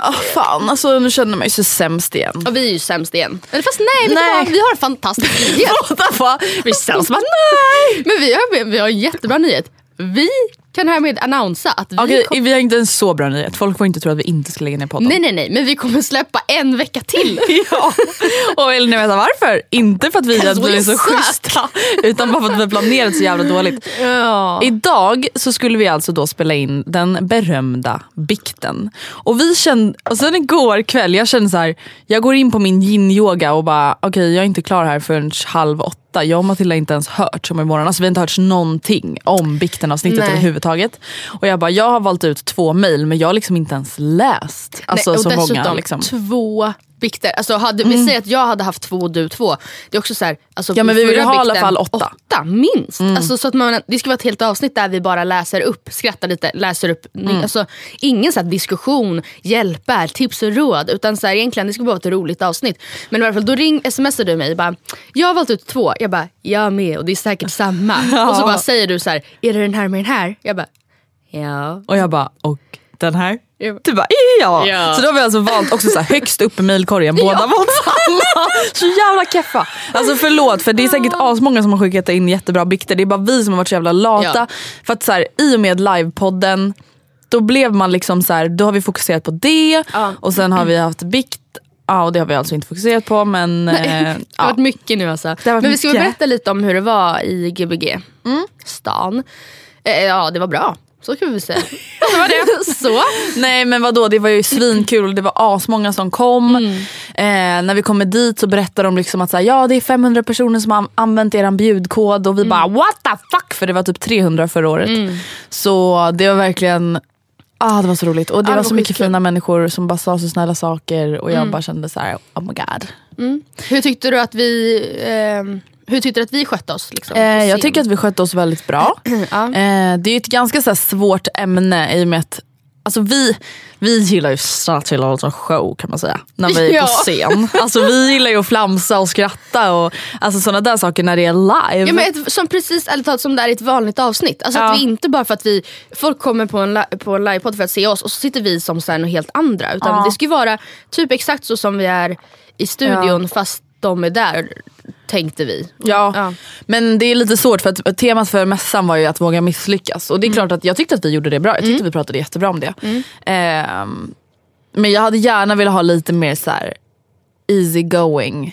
Ah, fan, alltså nu känner jag mig så sämst igen. Ja, vi är ju sämst igen. Eller fast nej, Nej. Vi har en fantastisk nyhet. Vi är sämst. Bara, nej! Men vi har, vi har en jättebra nyhet. Vi kan härmed annonsa att vi Okej, kom- vi har inte en så bra nyhet. Folk får inte tro att vi inte ska lägga ner podden. Nej nej nej, men vi kommer släppa en vecka till. Ja. Och vill ni veta varför? Inte för att vi är så schyssta. Utan bara för att vi har planerat så jävla dåligt. Ja. Idag så skulle vi alltså då spela in den berömda bikten. Och vi kände, och sen igår kväll, jag kände så här, jag går in på min yin-yoga och bara okej jag är inte klar här förrän halv åtta. Jag och Matilda har inte ens hört om imorgon. Alltså vi har inte hört någonting om bikten-avsnittet Nej. överhuvudtaget. Och jag bara, jag har valt ut två mail men jag har liksom inte ens läst. Alltså Nej, och så dessutom många. Liksom. två bikter. Alltså hade, Vi säger att jag hade haft två och du två. Det är också så här, alltså Ja, men vi vill ha i alla fall åtta. åtta minst. Alltså, så att man, det ska vara ett helt avsnitt där vi bara läser upp, skrattar lite, läser upp. Mm. Alltså, ingen så här diskussion, hjälper, tips och råd. Utan så här, egentligen det ska bara vara ett roligt avsnitt. Men i alla fall, då ring, smsar du mig bara, jag har valt ut två. Jag bara, jag med och det är säkert samma. Och så bara säger du så här, är det den här med den här? Jag bara, ja. Och jag bara, och den här? Ja. Du bara, ja. Ja. Så då har vi alltså valt också så här, högst upp i mailkorgen, båda valt samma. Så jävla keffa. Alltså förlåt för det är säkert asmånga som har skickat in jättebra bikter. Det är bara vi som har varit så jävla lata. Ja. För att så här, i och med livepodden, då blev man liksom så här, då har vi fokuserat på det. Och sen har vi haft bikt. Ja, och det har vi alltså inte fokuserat på men... Nej, eh, det har ja. varit mycket nu alltså. Men vi ska berätta lite om hur det var i Gbg stan. Eh, ja, det var bra. Så kan vi väl säga. det var det. Så. Nej men vadå, det var ju svinkul. Det var asmånga som kom. Mm. Eh, när vi kommer dit så berättar de liksom att så här, ja, det är 500 personer som har använt er bjudkod. Och vi Mm. bara what the fuck, för det var typ 300 förra året. Så det var verkligen Ah, det var så roligt. Och det det var så mycket fina människor som bara sa så snälla saker. Och jag Mm. bara kände så här, oh my god. Hur tyckte du att vi, ehm, hur tyckte du att vi skötte oss? Liksom, Eh, jag tycker att vi skötte oss väldigt bra. Ja. eh, det är ju ett ganska så här, svårt ämne i och med att Alltså vi, vi gillar ju att ha show kan man säga. När vi är Ja. på scen. Alltså vi gillar ju att flamsa och skratta och alltså sådana där saker när det är live. Ja, men ett, som precis ärligt talat som det är i ett vanligt avsnitt. Alltså Ja. att vi inte bara för att vi, folk kommer på en, på en livepodd för att se oss och så sitter vi som så här något helt andra. Utan Ja. det ska vara typ exakt så som vi är i studion fast de är där tänkte vi. Ja. Ja. men det är lite svårt för att temat för mässan var ju att våga misslyckas. Och det är klart att jag tyckte att vi gjorde det bra. Jag tyckte vi pratade jättebra om det. Ehm, men jag hade gärna velat ha lite mer så här easy going.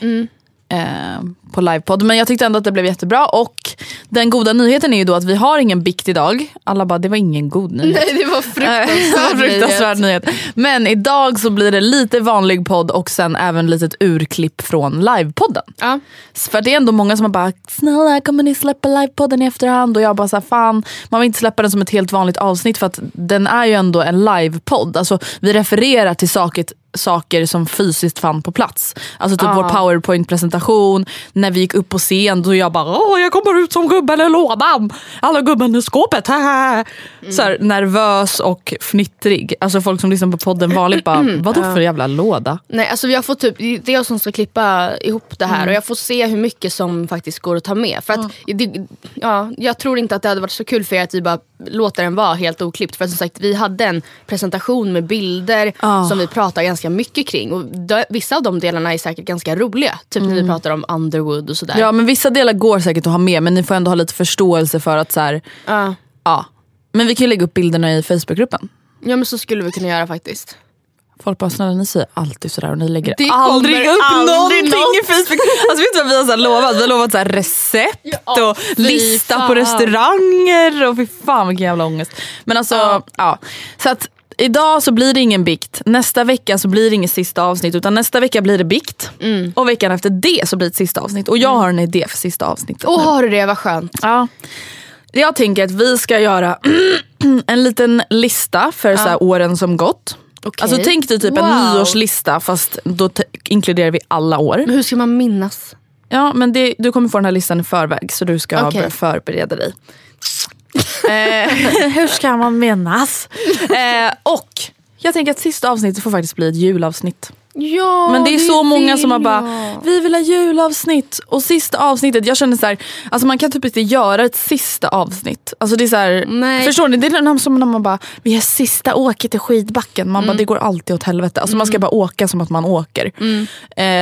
Eh, på livepodd. Men jag tyckte ändå att det blev jättebra. Och den goda nyheten är ju då att vi har ingen bikt idag. Alla bara, det var ingen god nyhet. Nej det var fruktansvärt. Fruktansvärd nyhet. Men idag så blir det lite vanlig podd och sen även litet urklipp från livepodden. Ja. För det är ändå många som har bara, snälla kommer ni släppa livepodden i efterhand? Och jag bara så här, fan, man vill inte släppa den som ett helt vanligt avsnitt för att den är ju ändå en livepodd. Alltså vi refererar till saker, saker som fysiskt fann på plats. Alltså typ Ah. vår powerpoint-presentation, när vi gick upp på scen då jag bara, åh jag kommer ut som gubben i lådan, alla gubben i skåpet, haha." Så här, nervös och fnittrig. Alltså folk som lyssnar på podden vanligt bara, vadå för jävla låda? Nej alltså jag får typ, det är jag som ska klippa ihop det här Mm. och jag får se hur mycket som faktiskt går att ta med. För att, det, ja, jag tror inte att det hade varit så kul för er att vi bara låter den vara helt oklippt. För att som sagt vi hade en presentation med bilder Ja. som vi pratar ganska mycket kring. Och de, vissa av de delarna är säkert ganska roliga. Typ när vi pratar om Underwood och sådär. Mm. Ja men vissa delar går säkert att ha med men ni får ändå ha lite förståelse för att så här, Ja. ja. Men vi kan ju lägga upp bilderna i Facebookgruppen. ja men så skulle vi kunna göra faktiskt. Folk bara snälla ni säger alltid sådär och ni lägger Det aldrig upp aldrig någonting något. i Facebook. Alltså vet du vad vi har så lovat? Vi har lovat så recept Ja, och lista fan. på restauranger och fy fan vilken jävla ångest. Men alltså ja. Ja. Så att idag så blir det ingen bikt. Nästa vecka så blir det inget sista avsnitt utan nästa vecka blir det bikt. Mm. Och veckan efter det så blir det ett sista avsnitt. Och jag har en idé för sista avsnittet. Åh har du det, vad skönt. Ja. Jag tänker att vi ska göra en liten lista för så här åren som gått. Okej. Alltså tänk dig typ en Wow. nyårslista fast då inkluderar vi alla år. Men hur ska man minnas? Ja men det, du kommer få den här listan i förväg så du ska Okej. börja förbereda dig. eh, hur ska man minnas? Eh, och jag tänker att sista avsnittet får faktiskt bli ett julavsnitt. Ja, Men det är så många som har bara, vi vill ha julavsnitt. Och sista avsnittet, jag känner så här, alltså man kan typ inte göra ett sista avsnitt. Alltså det är så här, Nej. förstår ni? Det är som när man bara, vi har sista åket till skidbacken. Man Mm. bara, det går alltid åt helvete. Alltså man ska bara åka som att man åker. Mm.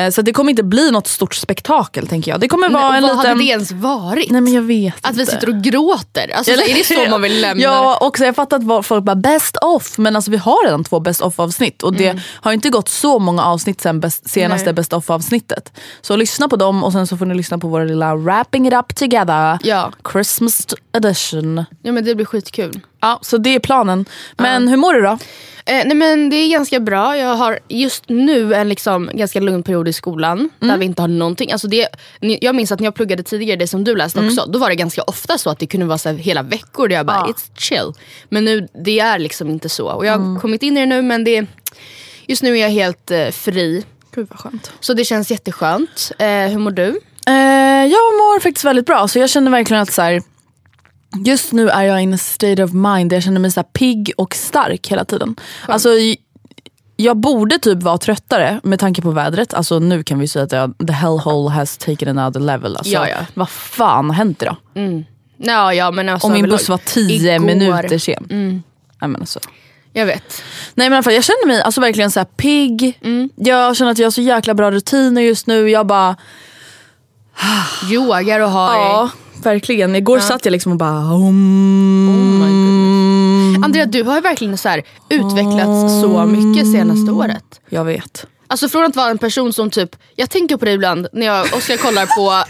Eh, så det kommer inte bli något stort spektakel tänker jag. Det kommer vara Nej, en och vad liten... hade det ens varit? Nej men jag vet Att vi inte. sitter och gråter? Alltså, så är det så man vill lämna Ja, också jag fattar att folk bara best off, men alltså vi har redan två best off avsnitt och det Mm. har inte gått så många avsnitt sen best, senaste Nej. best off avsnittet. Så lyssna på dem och sen så får ni lyssna på våra lilla wrapping it up together Ja. Christmas edition. ja men det blir skitkul. Ja, så det är planen. Men hur mår du då? Eh, nej men det är ganska bra. Jag har just nu en liksom ganska lugn period i skolan. Där vi inte har någonting. Alltså det, jag minns att när jag pluggade tidigare, det som du läste också. Då var det ganska ofta så att det kunde vara så hela veckor där jag bara, it's chill. Men nu, det är liksom inte så. Och jag har kommit in i det nu men det, just nu är jag helt eh, fri. Gud vad skönt. Så det känns jätteskönt. Eh, hur mår du? Eh, jag mår faktiskt väldigt bra. Så jag känner verkligen att så här, just nu är jag in a state of mind där jag känner mig så här pigg och stark hela tiden. Alltså, j- jag borde typ vara tröttare med tanke på vädret. Alltså nu kan vi säga att jag, the hellhole has taken another level. Alltså, Ja, ja. Vad fan har hänt idag? Ja, ja men alltså Om min buss var tio Igår. minuter sen. Nej, men alltså. Jag vet. Nej men fall, jag känner mig alltså verkligen så här pigg. Jag känner att jag har så jäkla bra rutiner just nu. Jag bara, Yogar och har ja verkligen. Igår satt jag liksom och bara Oh om. Andrea du har ju verkligen så här utvecklats så mycket senaste året. Jag vet. Alltså från att vara en person som typ, jag tänker på dig ibland när jag och Oskar kollar på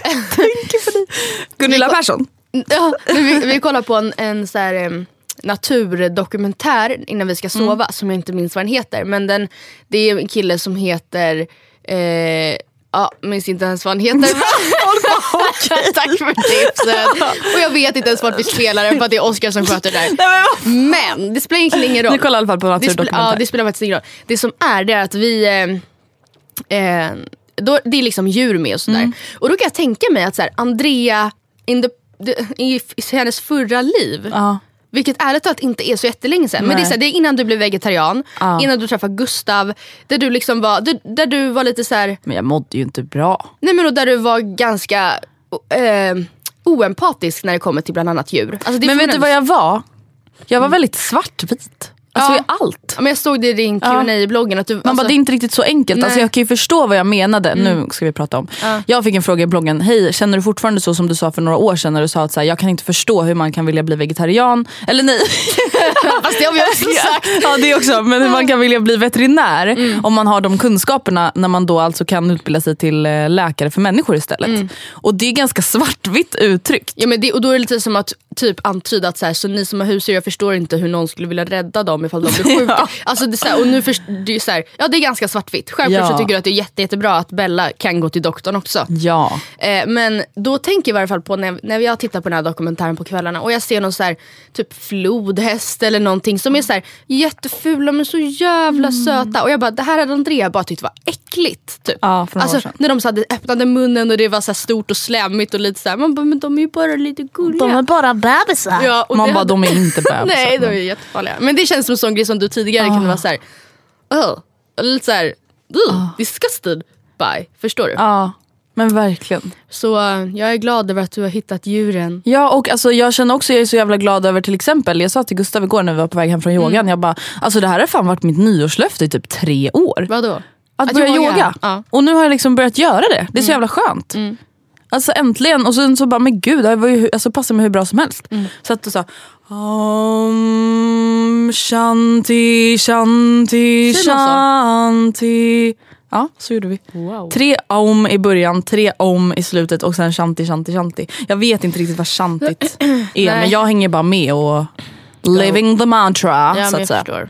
Gunilla Persson. ja, vi, vi kollar på en, en så här, naturdokumentär innan vi ska sova som jag inte minns vad den heter. Men den, det är en kille som heter eh, Ja, minns inte ens vad han heter. Tack för tipset. Och jag vet inte ens vart vi spelar den för att det är Oskar som sköter det där. Men det spelar egentligen ingen roll. Ni kollar i alla fall på naturdokumentär. ja, det spelar faktiskt ingen roll. Det som är det är att vi eh, eh, då, Det är liksom djur med och sådär. Mm. Och då kan jag tänka mig att så här, Andrea in the, the, i, hennes förra liv Ja. Vilket ärligt talat inte är så jättelänge sedan. Men det är, så här, det är innan du blev vegetarian, Ja. innan du träffade Gustav. Där du liksom var, där, där du var lite så här, Men jag mådde ju inte bra. nej men och där du var ganska eh, oempatisk när det kommer till bland annat djur. Alltså, Men vet du vad jag var? Jag var väldigt svartvit. Alltså Ja. i allt. Ja, men jag såg det i din Ja. qa bloggen att du, Man alltså, bara, det är inte riktigt så enkelt. Alltså, jag kan ju förstå vad jag menade. Nu ska vi prata om. Ja. Jag fick en fråga i bloggen. Hej, känner du fortfarande så som du sa för några år sedan när du sa att så här, jag kan inte förstå hur man kan vilja bli vegetarian. Eller nej. fast det har vi också sagt. ja det också. Men hur man kan vilja bli veterinär om man har de kunskaperna när man då alltså kan utbilda sig till eh, läkare för människor istället. Och det är ganska svartvitt uttryckt. Ja, men det, och då är det lite som att typ antyda att så, här, så ni som har husdjur, jag förstår inte hur någon skulle vilja rädda dem ifall de blir sjuka. Alltså, det, är så här, och nu först, det, är så här, ja, det är ganska svartvitt. Självklart så tycker jag att det är jätte, jättebra att Bella kan gå till doktorn också. Ja. Eh, men då tänker jag i varje fall på när, när jag tittar på den här dokumentären på kvällarna och jag ser någon så här, typ flodhäst eller någonting som är så här, jättefula men så jävla Mm. söta. Och jag bara, det här hade Andrea bara tyckt var äckligt. Typ. Ja, alltså, när de så hade öppnade munnen och det var så stort och slemmigt och lite så här, man bara, men de är ju bara lite gulliga. bara bebisar. Ja, man bara, hade- de är inte bebisar. Nej, de är jättefarliga. Men det känns som en sån grej som du tidigare kunde vara såhär, oh, lite såhär, uh, disgusted by. Förstår du? Ja, men verkligen. Så eh, jag är glad över att du har hittat djuren. Ja och alltså, jag känner också, jag är så jävla glad över till exempel, jag sa till Gustav igår när vi var på väg hem från yogan, jag bara, alltså det här har fan varit mitt nyårslöfte i typ tre år. Vadå? Att, Att börja yoga? yoga. Ja. Och nu har jag liksom börjat göra det. Det är så jävla skönt. Alltså äntligen. Och sen så bara, men gud, det var ju, alltså, passar mig hur bra som helst. Så att du sa Om shanti shanti shanti. Ja, så gjorde vi. Wow. Tre om i början, tre om i slutet och sen shanti shanti shanti. Jag vet inte riktigt vad shantit är men jag hänger bara med och living the mantra. Ja, så att säga. förstår.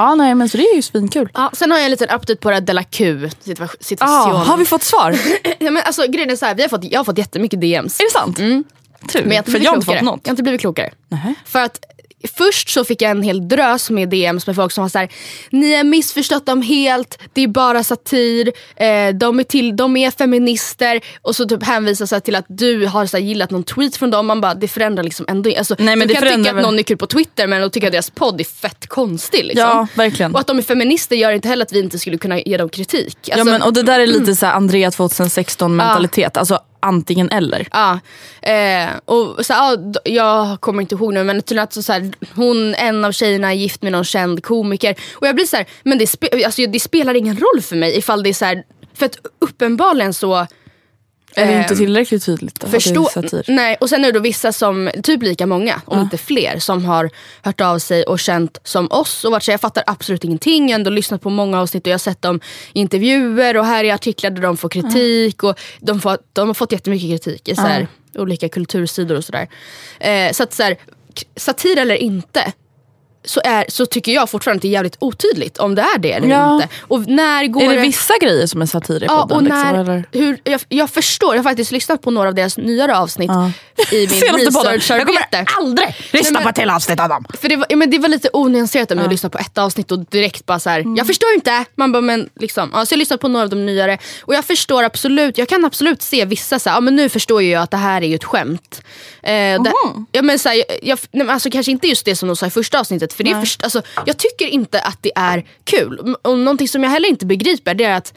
Ja nej men så det är ju svinkul. Ja, sen har jag en liten update på det här Della Q situa- Ah, situationen. har vi fått svar? ja, men alltså, grejen är så här, vi har fått, jag har fått jättemycket DMs. Är det sant? Tur, Men jag har inte för blivit jag har inte klokare. fått något. Jag har inte blivit klokare. Nähä. För att först så fick jag en hel drös med DMs med folk som var så här: ni har missförstått dem helt, det är bara satir, eh, de, är till, de är feminister. Och så typ hänvisar så här till att du har så gillat någon tweet från dem. Man bara, det förändrar liksom ändå alltså, Nej, men Du kan tycka att någon är kul på Twitter men att tycka att deras podd är fett konstig. Liksom. Ja, verkligen. Och att de är feminister gör inte heller att vi inte skulle kunna ge dem kritik. Ja, Alltså, men, och det där är lite så här Andrea 2016 mentalitet. Alltså antingen eller. Ja, eh, och så, ja, jag kommer inte ihåg nu men tydligen att så, så här, hon, en av tjejerna är gift med någon känd komiker. Och jag blir så här, men det, spe, alltså, det spelar ingen roll för mig ifall det är så här, för att uppenbarligen så är det inte tillräckligt tydligt? är Förstå, satir? nej, och sen är det då vissa som, typ lika många, om inte fler, som har hört av sig och känt som oss och varit så här, jag fattar absolut ingenting, jag har ändå lyssnat på många avsnitt och jag har sett dem i intervjuer och här är artiklar där de får kritik och de, får, de har fått jättemycket kritik i så här, olika kultursidor och sådär. Eh, så att så här, satir eller inte, så, är, så tycker jag fortfarande att det är jävligt otydligt om det är det eller Ja. inte. Och när går Är det vissa grejer som är satir i Ja, podden? och när, liksom, hur, jag, jag förstår, jag har faktiskt lyssnat på några av deras nyare avsnitt i min podden. Jag kommer researcharbete. aldrig lyssna men- på ett till avsnitt av dem. För det var, ja, men det var lite onyanserat med att lyssna på ett avsnitt och direkt bara så här, Mm. jag förstår inte. Man bara, men liksom, ja, så jag har lyssnat på några av de nyare och jag förstår absolut, jag kan absolut se vissa så här, ja men nu förstår jag att det här är ju ett skämt. Eh, det, ja, men så här, jag, jag, nej, men alltså, kanske inte just det som de sa i första avsnittet, för det är först, alltså, jag tycker inte att det är kul. Och någonting som jag heller inte begriper det är att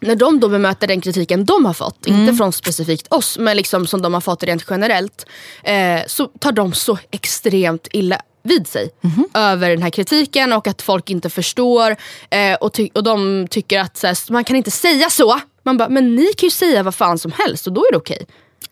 när de då bemöter den kritiken de har fått, inte från specifikt oss, men liksom som de har fått rent generellt, eh, så tar de så extremt illa vid sig över den här kritiken och att folk inte förstår. Eh, och, ty- och de tycker att så här, man kan inte säga så. Man bara, men ni kan ju säga vad fan som helst och då är det okej.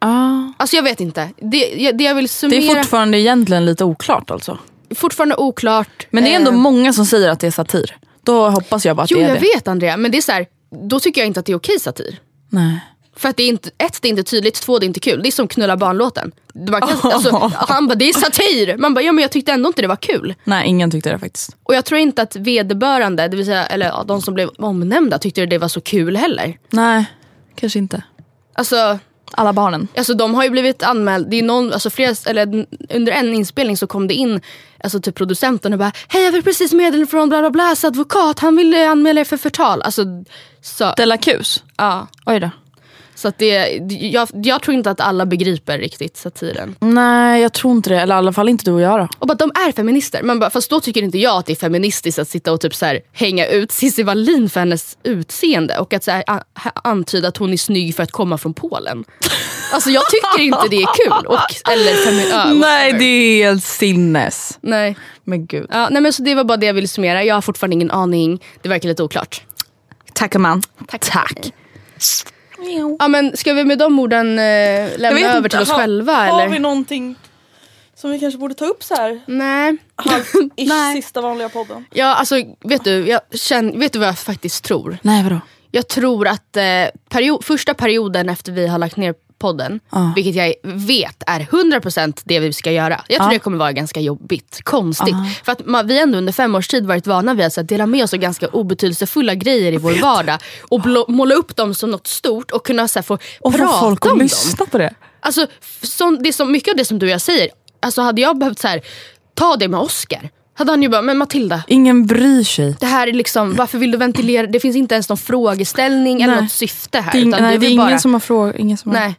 Ah. Alltså jag vet inte. Det, jag- det jag vill Det summera, är fortfarande egentligen lite oklart alltså. fortfarande oklart. Men det är ändå Eh, många som säger att det är satir. Då hoppas jag bara att Jo det är jag det. vet Andrea, men det är så här, då tycker jag inte att det är okej satir. Nej. För att det är inte, ett, det är inte tydligt, två, det är inte kul. Det är som knulla barnlåten. Man kan, alltså, han bara, det är satir. Man bara, ja men jag tyckte ändå inte det var kul. Nej, ingen tyckte det faktiskt. Och jag tror inte att vederbörande, det vill säga eller, ja, de som blev omnämnda tyckte det var så kul heller. Nej, kanske inte. Alltså, Alla barnen. alltså de har ju blivit anmälda, det är någon, alltså flera, eller, under en inspelning så kom det in alltså, till producenten och bara Hej jag fick precis meddelande från bla bla blas advokat, han ville anmäla er för förtal. Alltså, så, Della Kus. ja, Oj då. Så att det, jag, jag tror inte att alla begriper riktigt satiren. Nej, jag tror inte det. Eller i alla fall inte du och jag då. Och bara, de är feminister. Man bara, fast då tycker inte jag att det är feministiskt att sitta och typ så här, hänga ut Cissi Wallin för hennes utseende och att så här, antyda att hon är snygg för att komma från Polen. Alltså jag tycker inte det är kul. Och, eller femi- Nej, det är helt sinnes. Nej. Men gud. Ja, nej men så det var bara det jag ville summera. Jag har fortfarande ingen aning. Det verkar lite oklart. Tack man. Tack. Ja, men ska vi med de orden eh, lämna över till oss själva? Har eller? vi någonting som vi kanske borde ta upp så här? Nej. Nej. sista vanliga podden. Ja, alltså, vet, du, jag känner, vet du vad jag faktiskt tror? Nej vadå? Jag tror att eh, perio- första perioden efter vi har lagt ner podden, vilket jag vet är 100% det vi ska göra. Jag tror det kommer vara ganska jobbigt, konstigt. För att man, vi ändå under fem års tid varit vana vid att så dela med oss av ganska obetydelsefulla grejer i vår vardag. Och blå, måla upp dem som något stort och kunna så här, få Och prata folk om dem. lyssna på det. Alltså, som, det som, mycket av det som du och jag säger, alltså hade jag behövt så här, ta det med Oscar, hade han ju bara, men Matilda, Ingen bryr sig. det här är liksom, varför vill du ventilera? Det finns inte ens någon frågeställning eller Nej. något syfte här. Det är, nej, det är vill ingen bara, som har frågat. Nej.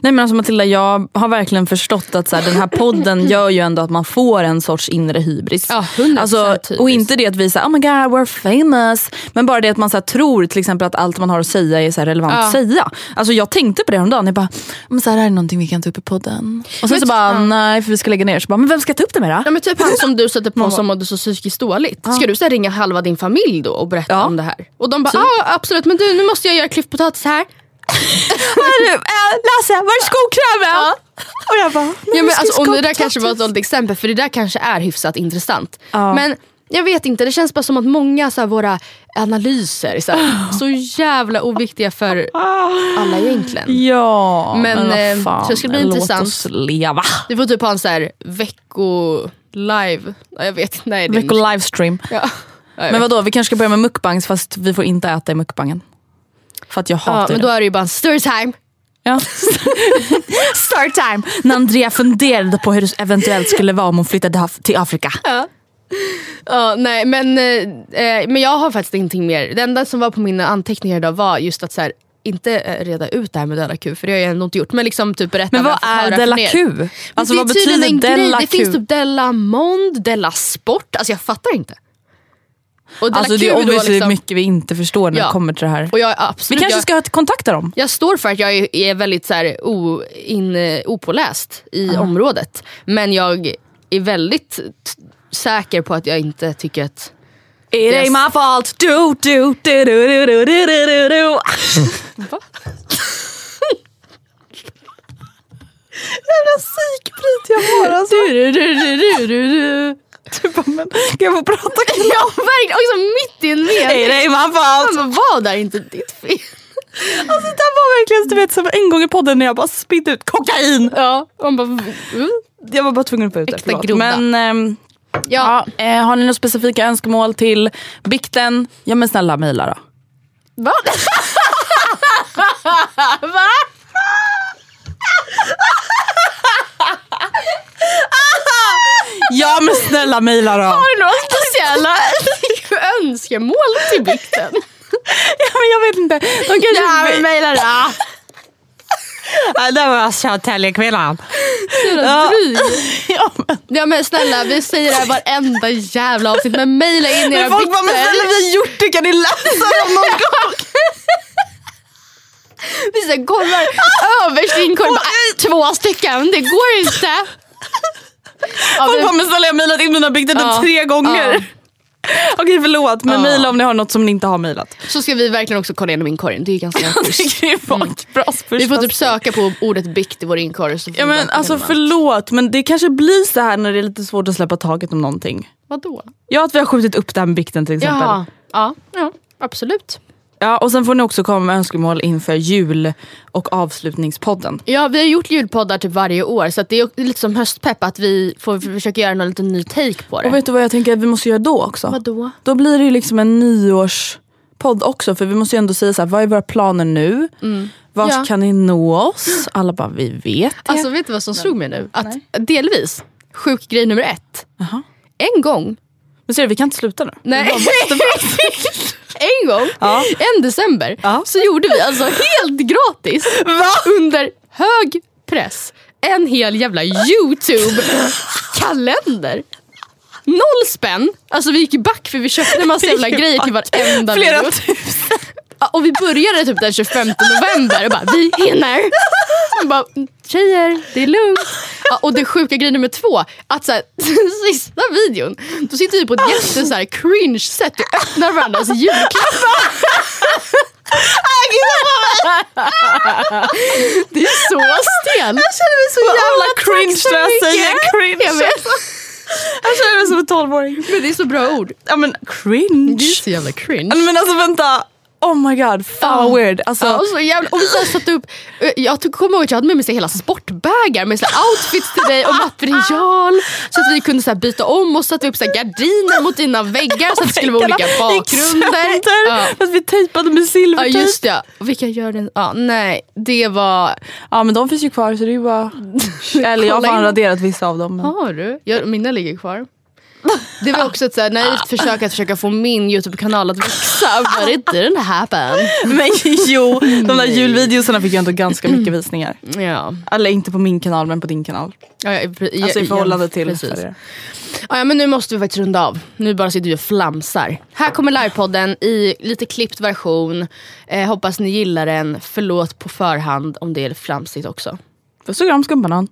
Nej men alltså Matilda, jag har verkligen förstått att så här, den här podden gör ju ändå att man får en sorts inre hybris. Ja, 100% alltså. Och inte det att vi säger oh my god we're famous. Men bara det att man så här, tror till exempel att allt man har att säga är så här, relevant Ja. att säga. Alltså, jag tänkte på det häromdagen, jag bara, men så här, det här är någonting vi kan ta upp i podden. Och sen Men så ty- bara, ja. nej för vi ska lägga ner. Så bara, men vem ska ta upp det med då? Ja, men typ han som du sätter på som mådde så psykiskt dåligt. Ska du så ringa halva din familj då och berätta Ja. om det här? Och de bara, ja ah, absolut men du nu måste jag göra klyftpotatis här. Äh, Lasse, var är skokrämen? Och jag bara, Ja, men alltså, om det där kanske var ett dåligt exempel för det där kanske är hyfsat intressant. Ja. Men jag vet inte, det känns bara som att många så här, våra analyser så, här, så jävla oviktiga för alla egentligen. Ja, Men, men, eh, fan, så det ska bli låt intressant. oss leva. Vi får typ ha en så här vecko-live. Ja, Jag vet. Nej, det är Vecko livestream. Ja. Ja, Men vadå, vi kanske ska börja med mukbangs fast vi får inte äta i mukbangen. För att jag Ja, hatar men det. då är det ju bara en storytime. Ja. Startime! När Andrea funderade på hur det eventuellt skulle vara om hon flyttade till Afrika. Ja, nej, men, eh, eh, men jag har faktiskt ingenting mer. Det enda som var på mina anteckningar idag var just att så här, inte eh, reda ut det här med Della Q, för det har jag ändå inte gjort. Men liksom typ berätta Men vad är Della. Q? Alltså det vad betyder. Della Det Q? finns typ Della Mond, Della Sport. Alltså jag fattar inte. Och alltså det är obviously liksom... mycket vi inte förstår när ja. det kommer till det här. Och jag, absolut, vi kanske jag, ska kontakta dem? Jag står för att jag är, väldigt så här, o, in, opåläst i uh. området. Men jag är väldigt säker på att jag inte tycker att... It yes. ain't my fault! Do, do, do, do, do, do, do, do. Va? Jävla psykbryt jag får alltså. Du, bara, men kan jag få prata Ja verkligen, också mitt i en mening. ain't my fault. Man bara, vad är inte ditt fel? Alltså det var verkligen du vet, som en gång i podden när jag bara spydde ut kokain. Ja, man bara, uh. Jag var bara tvungen att få ut det. Förlåt. Men ehm, Ja, Ja, eh, har ni några specifika önskemål till bikten? Ja men snälla mejla då. Va? Va? Ja men snälla mejla då. Har du några speciella önskemål till bikten? Ja, men jag vet inte. De kanske Ja, men mejla då. Ja, det var Södertäljekvinnan. Ja. Ja, men, ja men snälla, vi säger det här varenda jävla avsnitt men mejla in era men folk bara, men snälla bikter. vi har gjort det, kan ni läsa dem någon gång? Vi så kollar överst i inkorgen, två stycken, det går inte. Ja, Folk bara, men snälla jag har mejlat in mina bikter Ja. tre gånger. Okej förlåt, men Ja. mejla om ni har något som ni inte har mejlat. Så ska vi verkligen också kolla igenom inkorgen, det är ganska schysst. ju vara ett bra Vi får typ söka på ordet bikt i vår inkorg. Ja, men alltså allt. förlåt men det kanske blir så här när det är lite svårt att släppa taget om någonting. Vadå? Ja att vi har skjutit upp med bikten till exempel. Jaha, ja, ja absolut. Ja, och sen får ni också komma med önskemål inför jul och avslutningspodden. Ja, vi har gjort julpoddar typ varje år så det är lite som höstpepp att vi får försöka göra någon liten ny take på det. Och vet du vad jag tänker att vi måste göra då också? Vadå? Då blir det ju liksom en nyårspodd också för vi måste ju ändå säga så här, vad är våra planer nu? Vart Ja. kan ni nå oss? Alla bara, vi vet det. Alltså vet du vad som slog mig nu? Att delvis, sjuk grej nummer ett. Jaha. En gång, Men ser du, vi kan inte sluta nu. nej, en gång, Ja. en december, Ja. så gjorde vi alltså helt gratis under hög press en hel jävla YouTube-kalender. Noll spänn, alltså vi gick back för vi köpte en massa jävla grejer till varenda Flera video. Och vi började typ den 25 november och bara vi hinner. Och bara, Tjejer, det är lugnt. Och det sjuka grejen nummer två, att så här, sista videon, då sitter vi på ett jätte så här, cringe sätt och öppnar varandras julklappar. Det är så stel. Jag känner mig så jävla cringe när jag säger cringe. Jag känner mig som en tolvåring. men det är så bra ord. Ja men cringe. Det är så jävla cringe. Men alltså vänta. Oh my god, fan vad weird. Alltså, Ja, och, så jävla, och så här satte upp, jag kommer ihåg att jag hade med mig hela sportbägar med så outfits till dig och material. Så att vi kunde så byta om och sätta upp så gardiner mot dina väggar så att det skulle vara olika bakgrunder. Ja. För att vi tejpade med Ja silvertejp. just det, vilka gör det? Ja, nej, det var... Ja men de finns ju kvar så det är ju bara... Eller jag har fan raderat vissa av dem. Men... Har du? Ja, mina ligger kvar. Det var också ett så här naivt försök att försöka få min YouTube-kanal att växa. But it didn't happen. Men jo, de där julvideorna fick ju ändå ganska mycket visningar. Ja. Eller inte på min kanal men på din kanal. Ja, ja, pre- Alltså i ja, förhållande till... precis. Ja, ja, men nu måste vi faktiskt runda av. Nu bara sitter vi och flamsar. Här kommer livepodden i lite klippt version. Eh, hoppas ni gillar den. Förlåt på förhand om det är flamsigt också. Puss och kram skumbanan.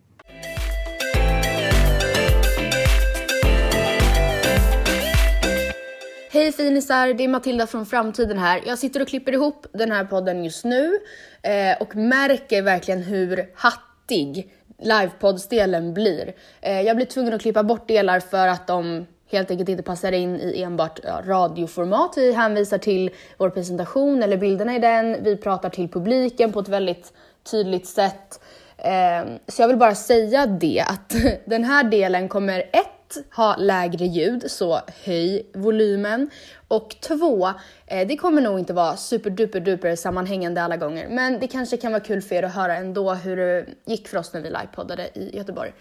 Hej finisar, det är Matilda från framtiden här. Jag sitter och klipper ihop den här podden just nu eh, och märker verkligen hur hattig livepoddsdelen blir. Eh, jag blir tvungen att klippa bort delar för att de helt enkelt inte passar in i enbart ja, radioformat. Vi hänvisar till vår presentation eller bilderna i den. Vi pratar till publiken på ett väldigt tydligt sätt. Eh, så jag vill bara säga det att den här delen kommer ett ha lägre ljud, så höj volymen. Och två, eh, det kommer nog inte vara superduper duper sammanhängande alla gånger, men det kanske kan vara kul för er att höra ändå hur det gick för oss när vi livepoddade i Göteborg.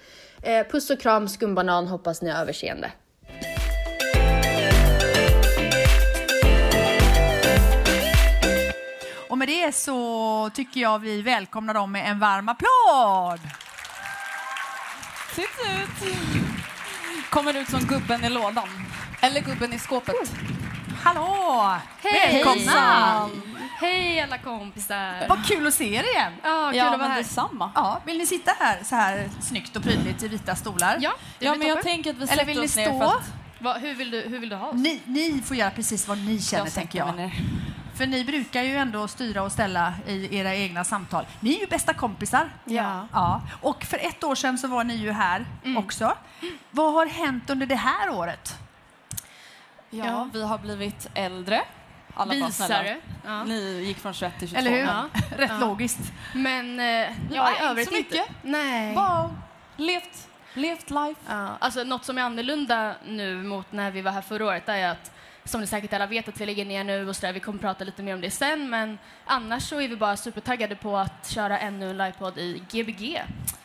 Eh, puss och kram, skumbanan, hoppas ni har överseende. Och med det så tycker jag vi välkomnar dem med en varm applåd. Titt ut! Kommer ut som gubben i lådan. Eller gubben i skåpet. Hallå! Hej! Välkomna! Hej alla kompisar! Vad kul att se er igen. Ja, kul Ja, att vara här. detsamma. Ja, vill ni sitta här så här snyggt och prydligt i vita stolar? Ja, det Ja, men jag tänker att vi Eller vill ni stå? att Va, hur, vill du, hur vill du ha oss? Ni, ni får göra precis vad ni känner, jag tänker jag. För ni brukar ju ändå styra och ställa i era egna samtal. Ni är ju bästa kompisar. Ja. ja. Och för ett år sedan så var ni ju här också. Vad har hänt under det här året? Ja, Ja. vi har blivit äldre. Alla. Visare. Ja. Ni gick från 21 till 22. Eller hur? men Rätt Ja. logiskt. Men eh, ja, Nej, i övrigt inte så mycket. Nej. Bara levt Levt life. Ja, alltså något som är annorlunda nu mot när vi var här förra året är att som ni säkert alla vet att vi lägger ner nu och så där, vi kommer prata lite mer om det sen men annars så är vi bara supertaggade på att köra ännu en livepodd i Gbg.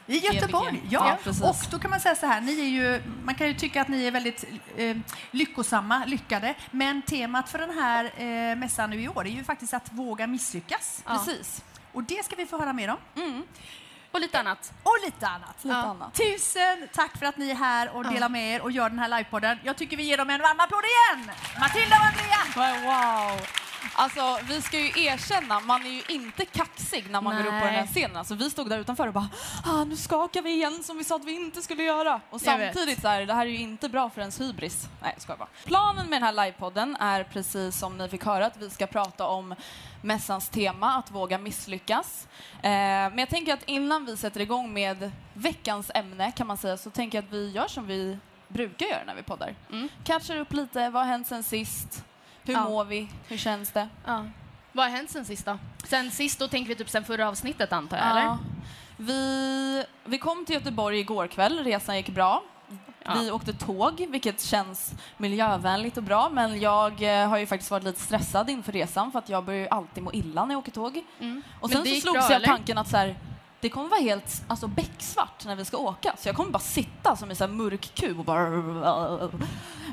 I Göteborg, GBG. ja. Ja, och då kan man säga så här, ni är ju, man kan ju tycka att ni är väldigt eh, lyckosamma, lyckade, men temat för den här eh, mässan nu i år är ju faktiskt att våga misslyckas. Ja. Precis. Och det ska vi få höra mer om. Och lite annat. Och lite annat. Lite annat. Tusen tack för att ni är här och delar med er och gör den här livepodden. Jag tycker vi ger dem en varm applåd igen! Matilda och Andrea! Wow! Alltså, vi ska ju erkänna, man är ju inte kaxig när man går upp på den här Nej. scenen. Alltså, vi stod där utanför och bara ah, nu skakar vi igen som vi sa att vi inte skulle göra. Och Jag vet. samtidigt så här, det här är ju inte bra för ens hybris. Nej, jag skojar bara. Planen med den här livepodden är precis som ni fick höra att vi ska prata om mässans tema, att våga misslyckas. Eh, men jag tänker att innan vi sätter igång med veckans ämne kan man säga så tänker jag att vi gör som vi brukar göra när vi poddar. Mm. Catchar upp lite, vad har hänt sen sist? Hur Ja. mår vi? Hur känns det? Ja. Vad har hänt sen sist då? Sen sist då tänker vi typ sen förra avsnittet antar jag, eller? Vi, vi kom till Göteborg igår kväll, resan gick bra. Vi åkte tåg, vilket känns miljövänligt och bra, men jag eh, har ju faktiskt varit lite stressad inför resan för att jag börjar ju alltid må illa när jag åker tåg. Mm. Och sen så slogs bra, jag eller? tanken att så här, det kommer vara helt alltså, becksvart när vi ska åka, så jag kommer bara sitta som en så här mörk kub och bara...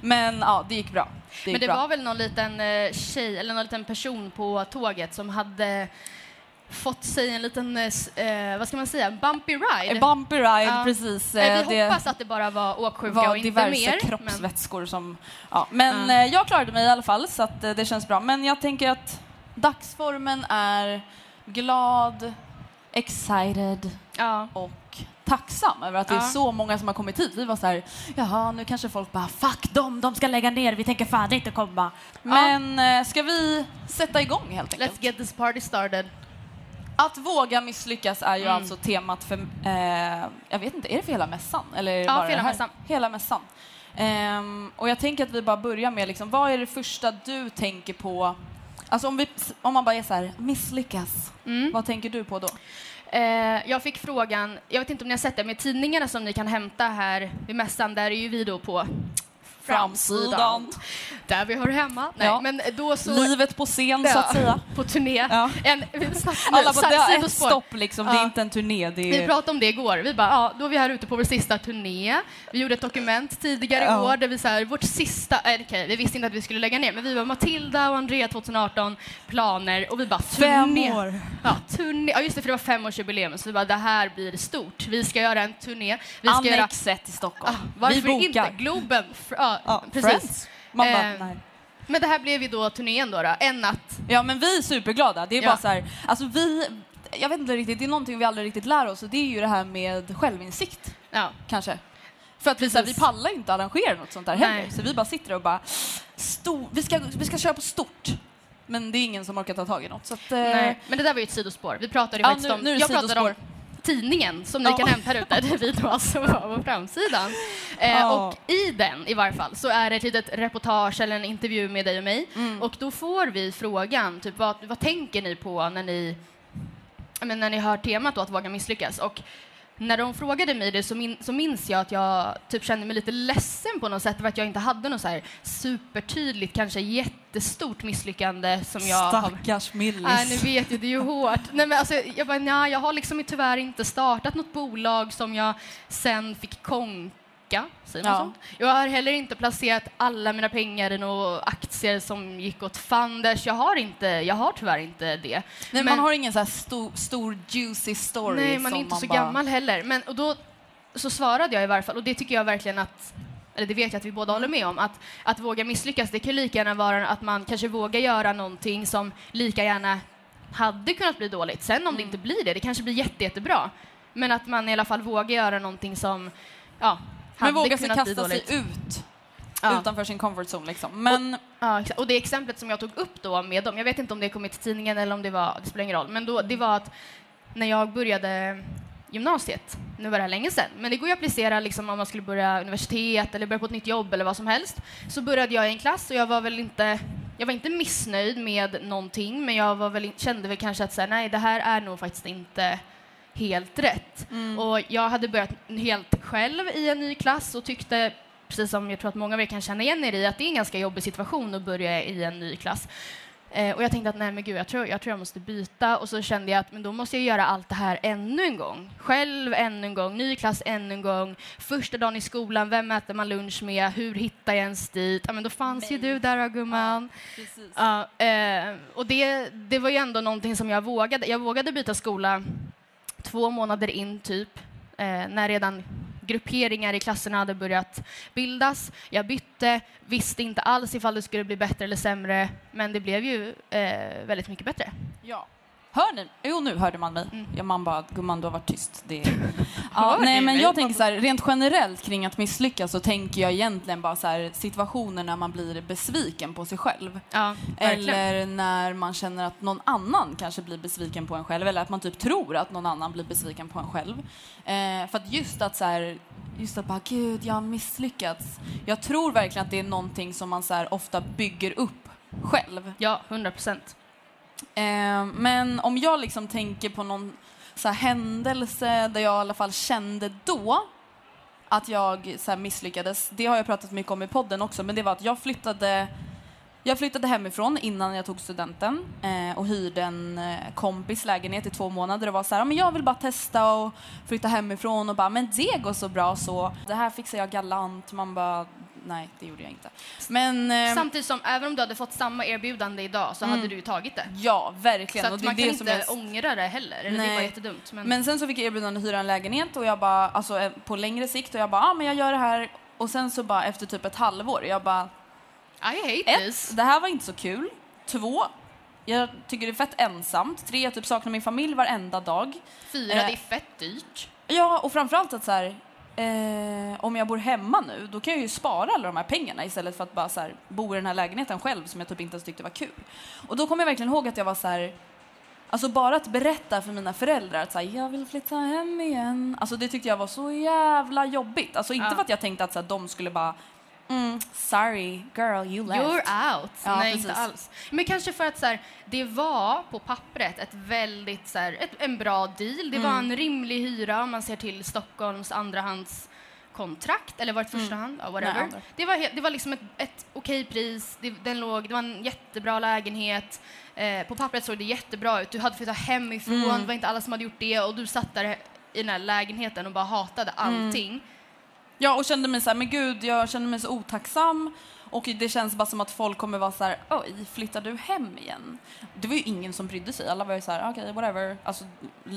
Men ja, det gick bra. Det gick Men det bra. var väl någon liten eh, tjej eller någon liten person på tåget som hade fått sig en liten, eh, eh, vad ska man säga, bumpy ride. En bumpy ride, Ja. precis. Eh, vi hoppas att det bara var åksjuka var och inte diverse mer. kroppsvätskor som... Ja, men Ja. eh, jag klarade mig i alla fall, så att, eh, det känns bra. Men jag tänker att dagsformen är glad, excited ja. och tacksam över att det är så många som har kommit hit. Vi var så här, jaha, nu kanske folk bara fuck dem, de ska lägga ner, vi tänker fan inte komma. Men eh, ska vi sätta igång helt enkelt? Let's get this party started. Att våga misslyckas är ju Mm. alltså temat för, eh, jag vet inte, är det för hela mässan? Eller Ja, bara för hela mässan. Hela mässan. Ehm, och jag tänker att vi bara börjar med, liksom, vad är det första du tänker på? Alltså om, vi, om man bara är så här, misslyckas, Mm. vad tänker du på då? Eh, jag fick frågan, jag vet inte om ni har sett det, men tidningarna som ni kan hämta här vid mässan, där är ju vi då på Framsidan. Där vi hör hemma. Nej, Ja. men då så... Livet på scen, så Ja, att säga. På turné. Ja. En, nu, Alla bara, det är ett stopp liksom, det är inte en turné. Det Vi är... pratade om det igår. Vi bara, ja, då är vi här ute på vår sista turné. Vi gjorde ett dokument tidigare i år där vi så här, vårt sista, äh, okej, vi visste inte att vi skulle lägga ner, men vi var Matilda och Andrea 2018, planer och vi bara Fem turné. år. Ja, turné. Ja, just det, för det var femårsjubileum, så vi bara, det här blir stort. Vi ska göra en turné. Vi ska göra, Annexet i Stockholm. ah, varför vi bokar. inte? Globen. Fr- ja, Ja, precis. Friends. Man bara, Eh, nej. Men det här blev ju då turnén då, då. en natt. Ja men vi är superglada. Det är Ja. bara så här, alltså vi, jag vet inte riktigt, det är någonting vi aldrig riktigt lär oss och det är ju det här med självinsikt Ja. kanske. För att vi, så här, vi pallar inte arrangera något sånt där heller. Nej. Så vi bara sitter och bara, stor, vi, ska, vi ska köra på stort. Men det är ingen som orkar ta tag i något. Så att, eh, Nej, men det där var ju ett sidospår. Vi pratade ju Ja, faktiskt nu- om... nu jag pratade om sidospår. Tidningen som ni Ja. kan hämta ute, där vi då alltså var på framsidan. Eh, Ja. Och i den i varje fall så är det ett litet reportage eller en intervju med dig och mig. Mm. Och då får vi frågan, typ vad, vad tänker ni på när ni, men när ni hör temat då, att våga misslyckas? Och när de frågade mig det så, min, så minns jag att jag typ kände mig lite ledsen på något sätt för att jag inte hade något så här supertydligt, kanske jättestort misslyckande som jag har Stackars Millis. Nej, ni vet ju, det är ju hårt. Nej, men alltså, jag, bara, nja, jag har liksom tyvärr inte startat något bolag som jag sen fick konka. Säger man Ja. så? Jag har heller inte placerat alla mina pengar i några aktier som gick åt fanders. Jag har, inte, jag har tyvärr inte det. Nej, man har ingen så stor, stor juicy story Nej, man är inte så bara... gammal heller. Men, och då så svarade jag i varje fall, och det tycker jag verkligen att eller det vet jag att vi båda håller med om, att, att våga misslyckas, det kan lika gärna vara att man kanske vågar göra någonting som lika gärna hade kunnat bli dåligt. Sen om det Mm. inte blir det, det kanske blir jätte, jättebra. Men att man i alla fall vågar göra någonting som, ja, hade Men våga sig kasta sig ut Ja. utanför sin comfort zone liksom. Men Ja, exakt. och det exemplet som jag tog upp då med dem, jag vet inte om det kom i tidningen eller om det var, det spelar ingen roll, men då, det var att när jag började gymnasiet, nu var det här länge sedan, men det går ju att applicera liksom om man skulle börja universitet eller börja på ett nytt jobb eller vad som helst, så började jag i en klass och jag var väl inte jag var inte missnöjd med någonting, men jag var väl, kände väl kanske att så här, nej, det här är nog faktiskt inte helt rätt. Och jag hade börjat helt själv i en ny klass och tyckte, precis som jag tror att många av er kan känna igen er i, att det är en ganska jobbig situation att börja i en ny klass. Eh, och jag tänkte att nej men gud, jag tror, jag tror jag måste byta. Och så kände jag att men då måste jag göra allt det här ännu en gång. Själv ännu en gång, ny klass ännu en gång. Första dagen i skolan, vem äter man lunch med? Hur hittar jag ens dit? Ja men då fanns ju du där gumman. Precis. Ja, eh, och det, det var ju ändå någonting som jag vågade. Jag vågade byta skola två månader in typ, eh, när redan grupperingar i klasserna hade börjat bildas. Jag bytte, visste inte alls ifall det skulle bli bättre eller sämre, men det blev ju eh, väldigt mycket bättre. Ja. Hör ni? Jo, nu hörde man mig. Ja, man bara, gumman du har varit tyst. Det... Ja, nej, men jag tänker så här, rent generellt kring att misslyckas så tänker jag egentligen bara så här, situationer när man blir besviken på sig själv. Ja. Eller när man känner att någon annan kanske blir besviken på en själv eller att man typ tror att någon annan blir besviken på en själv. Eh, för att just att så här, just att bara gud, jag har misslyckats. Jag tror verkligen att det är någonting som man så ofta bygger upp själv. Ja, 100 procent. Eh, men om jag liksom tänker på någon så här, händelse där jag i alla fall kände då att jag så här, misslyckades. Det har jag pratat mycket om i podden också, men det var att jag flyttade jag flyttade hemifrån innan jag tog studenten eh, och hyrde en eh, kompis lägenhet i två månader och var så här, "Ja, men jag vill bara testa och flytta hemifrån och bara, men det går så bra så. Det här fixar jag galant. Man bara, nej det gjorde jag inte. Men eh, Samtidigt som, även om du hade fått samma erbjudande idag så hade du ju tagit det. ja, verkligen. Så Och att det är man kan det inte som är- ångra det heller. Eller det Nej. var jättedumt. Men, Men sen så fick jag erbjudande att hyra en lägenhet och jag bara, alltså eh, på längre sikt och jag bara, ja ah, men jag gör det här. Och sen så bara efter typ ett halvår, jag bara, I hate ett, this. det här var inte så kul. Två, jag tycker det är fett ensamt. Tre, jag typ saknar min familj varenda dag. Fyra, Eh. det är fett dyrt. Ja, och framförallt att så här, eh, om jag bor hemma nu, då kan jag ju spara alla de här pengarna istället för att bara så här, bo i den här lägenheten själv som jag typ inte ens tyckte var kul. Och då kommer jag verkligen ihåg att jag var så här, alltså bara att berätta för mina föräldrar att så här, jag vill flytta hem igen. Alltså det tyckte jag var så jävla jobbigt. Alltså inte Ja. för att jag tänkte att så här, de skulle bara, mm, sorry girl you left. You're out. Ja, Nej, precis. inte alls. Men kanske för att så här, det var på pappret ett väldigt, så här, ett, en bra deal. Det var Mm. en rimlig hyra om man ser till Stockholms andrahandskontrakt, eller var det ett första hand? Ja, whatever. Mm. Nej, det, var, det var liksom ett, ett okej pris, det, den låg, det var en jättebra lägenhet. Eh, på pappret såg det jättebra ut. Du hade flyttat hemifrån, Mm. det var inte alla som hade gjort det och du satt där i den här lägenheten och bara hatade Mm. Ja, och kände mig så här, men gud, jag känner mig så otacksam. Och det känns bara som att folk kommer vara så här, oj, flyttar du hem igen? Det var ju ingen som brydde sig. Alla var ju så här, okej, whatever. Alltså,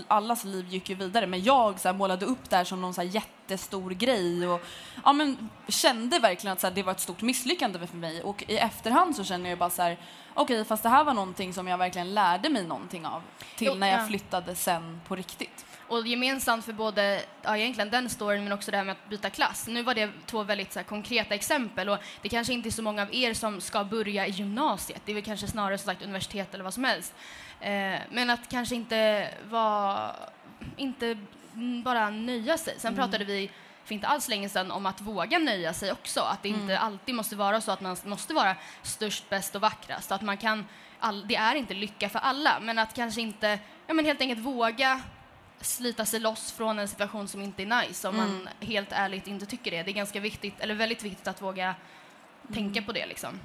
allas liv gick ju vidare. Men jag så här, målade upp det här som någon så här, jättestor grej och ja, men, kände verkligen att så här, det var ett stort misslyckande för mig. Och i efterhand så känner jag bara så här, okej, fast det här var någonting som jag verkligen lärde mig någonting av. Till Jo, när jag ja. flyttade sen på riktigt. Och gemensamt för både, ja egentligen den storyn men också det här med att byta klass. Nu var det två väldigt så här, konkreta exempel och det kanske inte är så många av er som ska börja i gymnasiet. Det är väl kanske snarare som sagt universitet eller vad som helst. Eh, men att kanske inte vara, inte mm, bara nöja sig. Sen pratade vi för inte alls länge sedan om att våga nöja sig också. Att det inte alltid måste vara så att man måste vara störst, bäst och vackrast. Att man kan, all, det är inte lycka för alla, men att kanske inte, ja men helt enkelt våga slita sig loss från en situation som inte är nice om man helt ärligt inte tycker det. Det är ganska viktigt, eller väldigt viktigt att våga tänka på det liksom.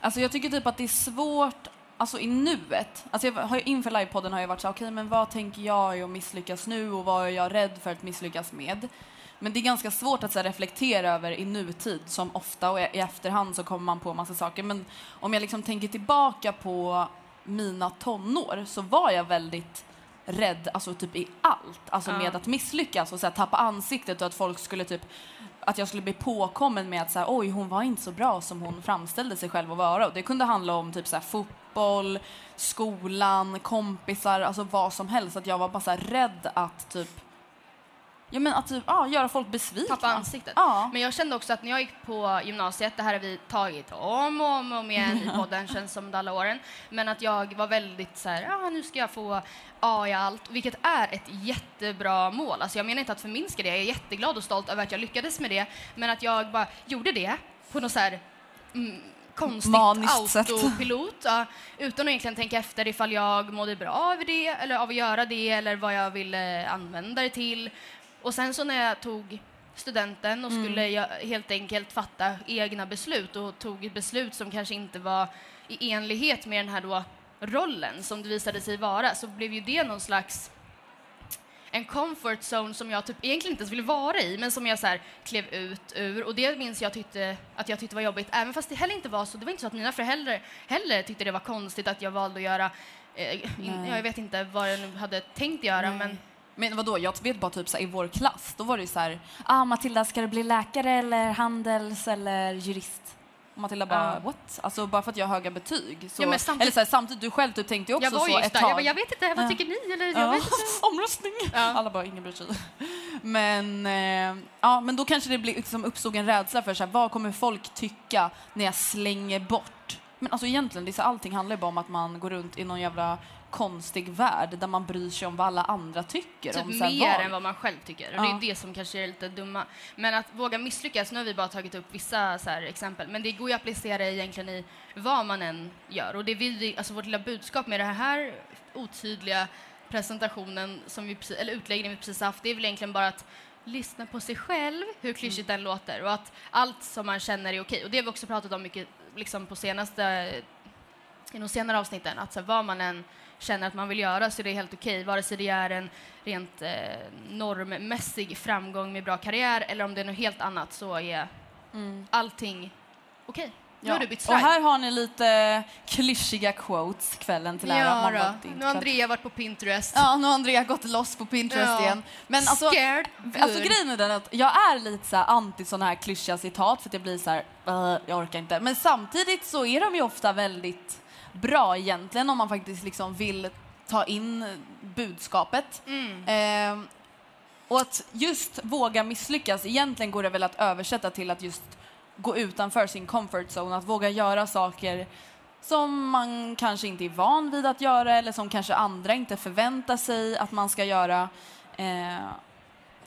Alltså jag tycker typ att det är svårt, alltså i nuet. Alltså jag har, inför livepodden har jag varit så okej men vad tänker jag att misslyckas nu och vad är jag rädd för att misslyckas med? Men det är ganska svårt att så här, reflektera över i nutid som ofta och i efterhand så kommer man på massa saker. Men om jag liksom tänker tillbaka på mina tonår så var jag väldigt rädd alltså typ i allt. Alltså Ja. med att misslyckas och så här, tappa ansiktet och att folk skulle typ att jag skulle bli påkommen med att så här, oj hon var inte så bra som hon framställde sig själv att vara. Och det kunde handla om typ så här, fotboll, skolan, kompisar, alltså vad som helst. Att jag var bara så här, rädd att typ Ja men att typ, ja, göra folk besvikna. Tappa ansiktet. Ja. Men jag kände också att när jag gick på gymnasiet, det här har vi tagit om och om, och om igen i podden, känns som alla åren, men att jag var väldigt så här, ja nu ska jag få A i allt, vilket är ett jättebra mål. Alltså jag menar inte att förminska det, jag är jätteglad och stolt över att jag lyckades med det, men att jag bara gjorde det på något så här mm, konstigt Maniskt autopilot. Ja, utan att egentligen tänka efter ifall jag mådde bra av det, eller av att göra det, eller vad jag ville använda det till. Och sen så när jag tog studenten och skulle jag helt enkelt fatta egna beslut och tog beslut som kanske inte var i enlighet med den här då rollen som det visade sig vara, så blev ju det någon slags en comfort zone som jag typ egentligen inte ens ville vara i, men som jag så här klev ut ur. Och det minns jag tyckte, att jag tyckte var jobbigt, även fast det heller inte var så. Det var inte så att mina föräldrar heller tyckte det var konstigt att jag valde att göra, eh, in, jag vet inte vad jag hade tänkt göra, men Men vadå, jag vet bara typ så här, i vår klass, då var det ju så här, ah Matilda ska du bli läkare eller handels eller jurist? Och Matilda bara, Ja. what? Alltså bara för att jag har höga betyg. Så, Ja, men samtidigt- Eller så här, samtidigt, du själv du tänkte ju också jag var så ett just där. tag. Jag, bara, jag vet inte, vad tycker ni? Eller, jag Ja. vet inte. Omröstning! Ja. Alla bara, ingen bryr sig. Men, eh, ja, men då kanske det blir, liksom uppstod en rädsla för så här, vad kommer folk tycka när jag slänger bort? Men alltså egentligen, det är så, allting handlar ju bara om att man går runt i någon jävla konstig värld där man bryr sig om vad alla andra tycker. Typ om, så mer vad- än vad man själv tycker. Och Ja. det är det som kanske är lite dumma. Men att våga misslyckas, nu har vi bara tagit upp vissa så här exempel, men det går ju att applicera egentligen i vad man än gör. Och det vi, alltså vårt lilla budskap med det här otydliga presentationen, som vi, precis- eller utläggningen vi precis haft, det är väl egentligen bara att lyssna på sig själv, hur klyschigt den låter, och att allt som man känner är okej. Och det har vi också pratat om mycket liksom på senaste i de senare avsnitten, att så här, vad man än känner att man vill göra så är det helt okej, vare sig det är en rent eh, normmässig framgång med bra karriär eller om det är något helt annat så är allting okej. Nu har du bytt Och här har ni lite klyschiga quotes kvällen till ära. ja, Nu har. Andrea varit på Pinterest. Ja, nu har Andrea gått loss på Pinterest Ja. igen. Men alltså, Scared alltså grejen är den att jag är lite så här anti sådana här klyschiga citat för att jag blir så här, "Äh, jag orkar inte. Men samtidigt så är de ju ofta väldigt bra egentligen om man faktiskt liksom vill ta in budskapet. Ehm, och att just våga misslyckas, egentligen går det väl att översätta till att just gå utanför sin comfort zone, att våga göra saker som man kanske inte är van vid att göra eller som kanske andra inte förväntar sig att man ska göra. Eh,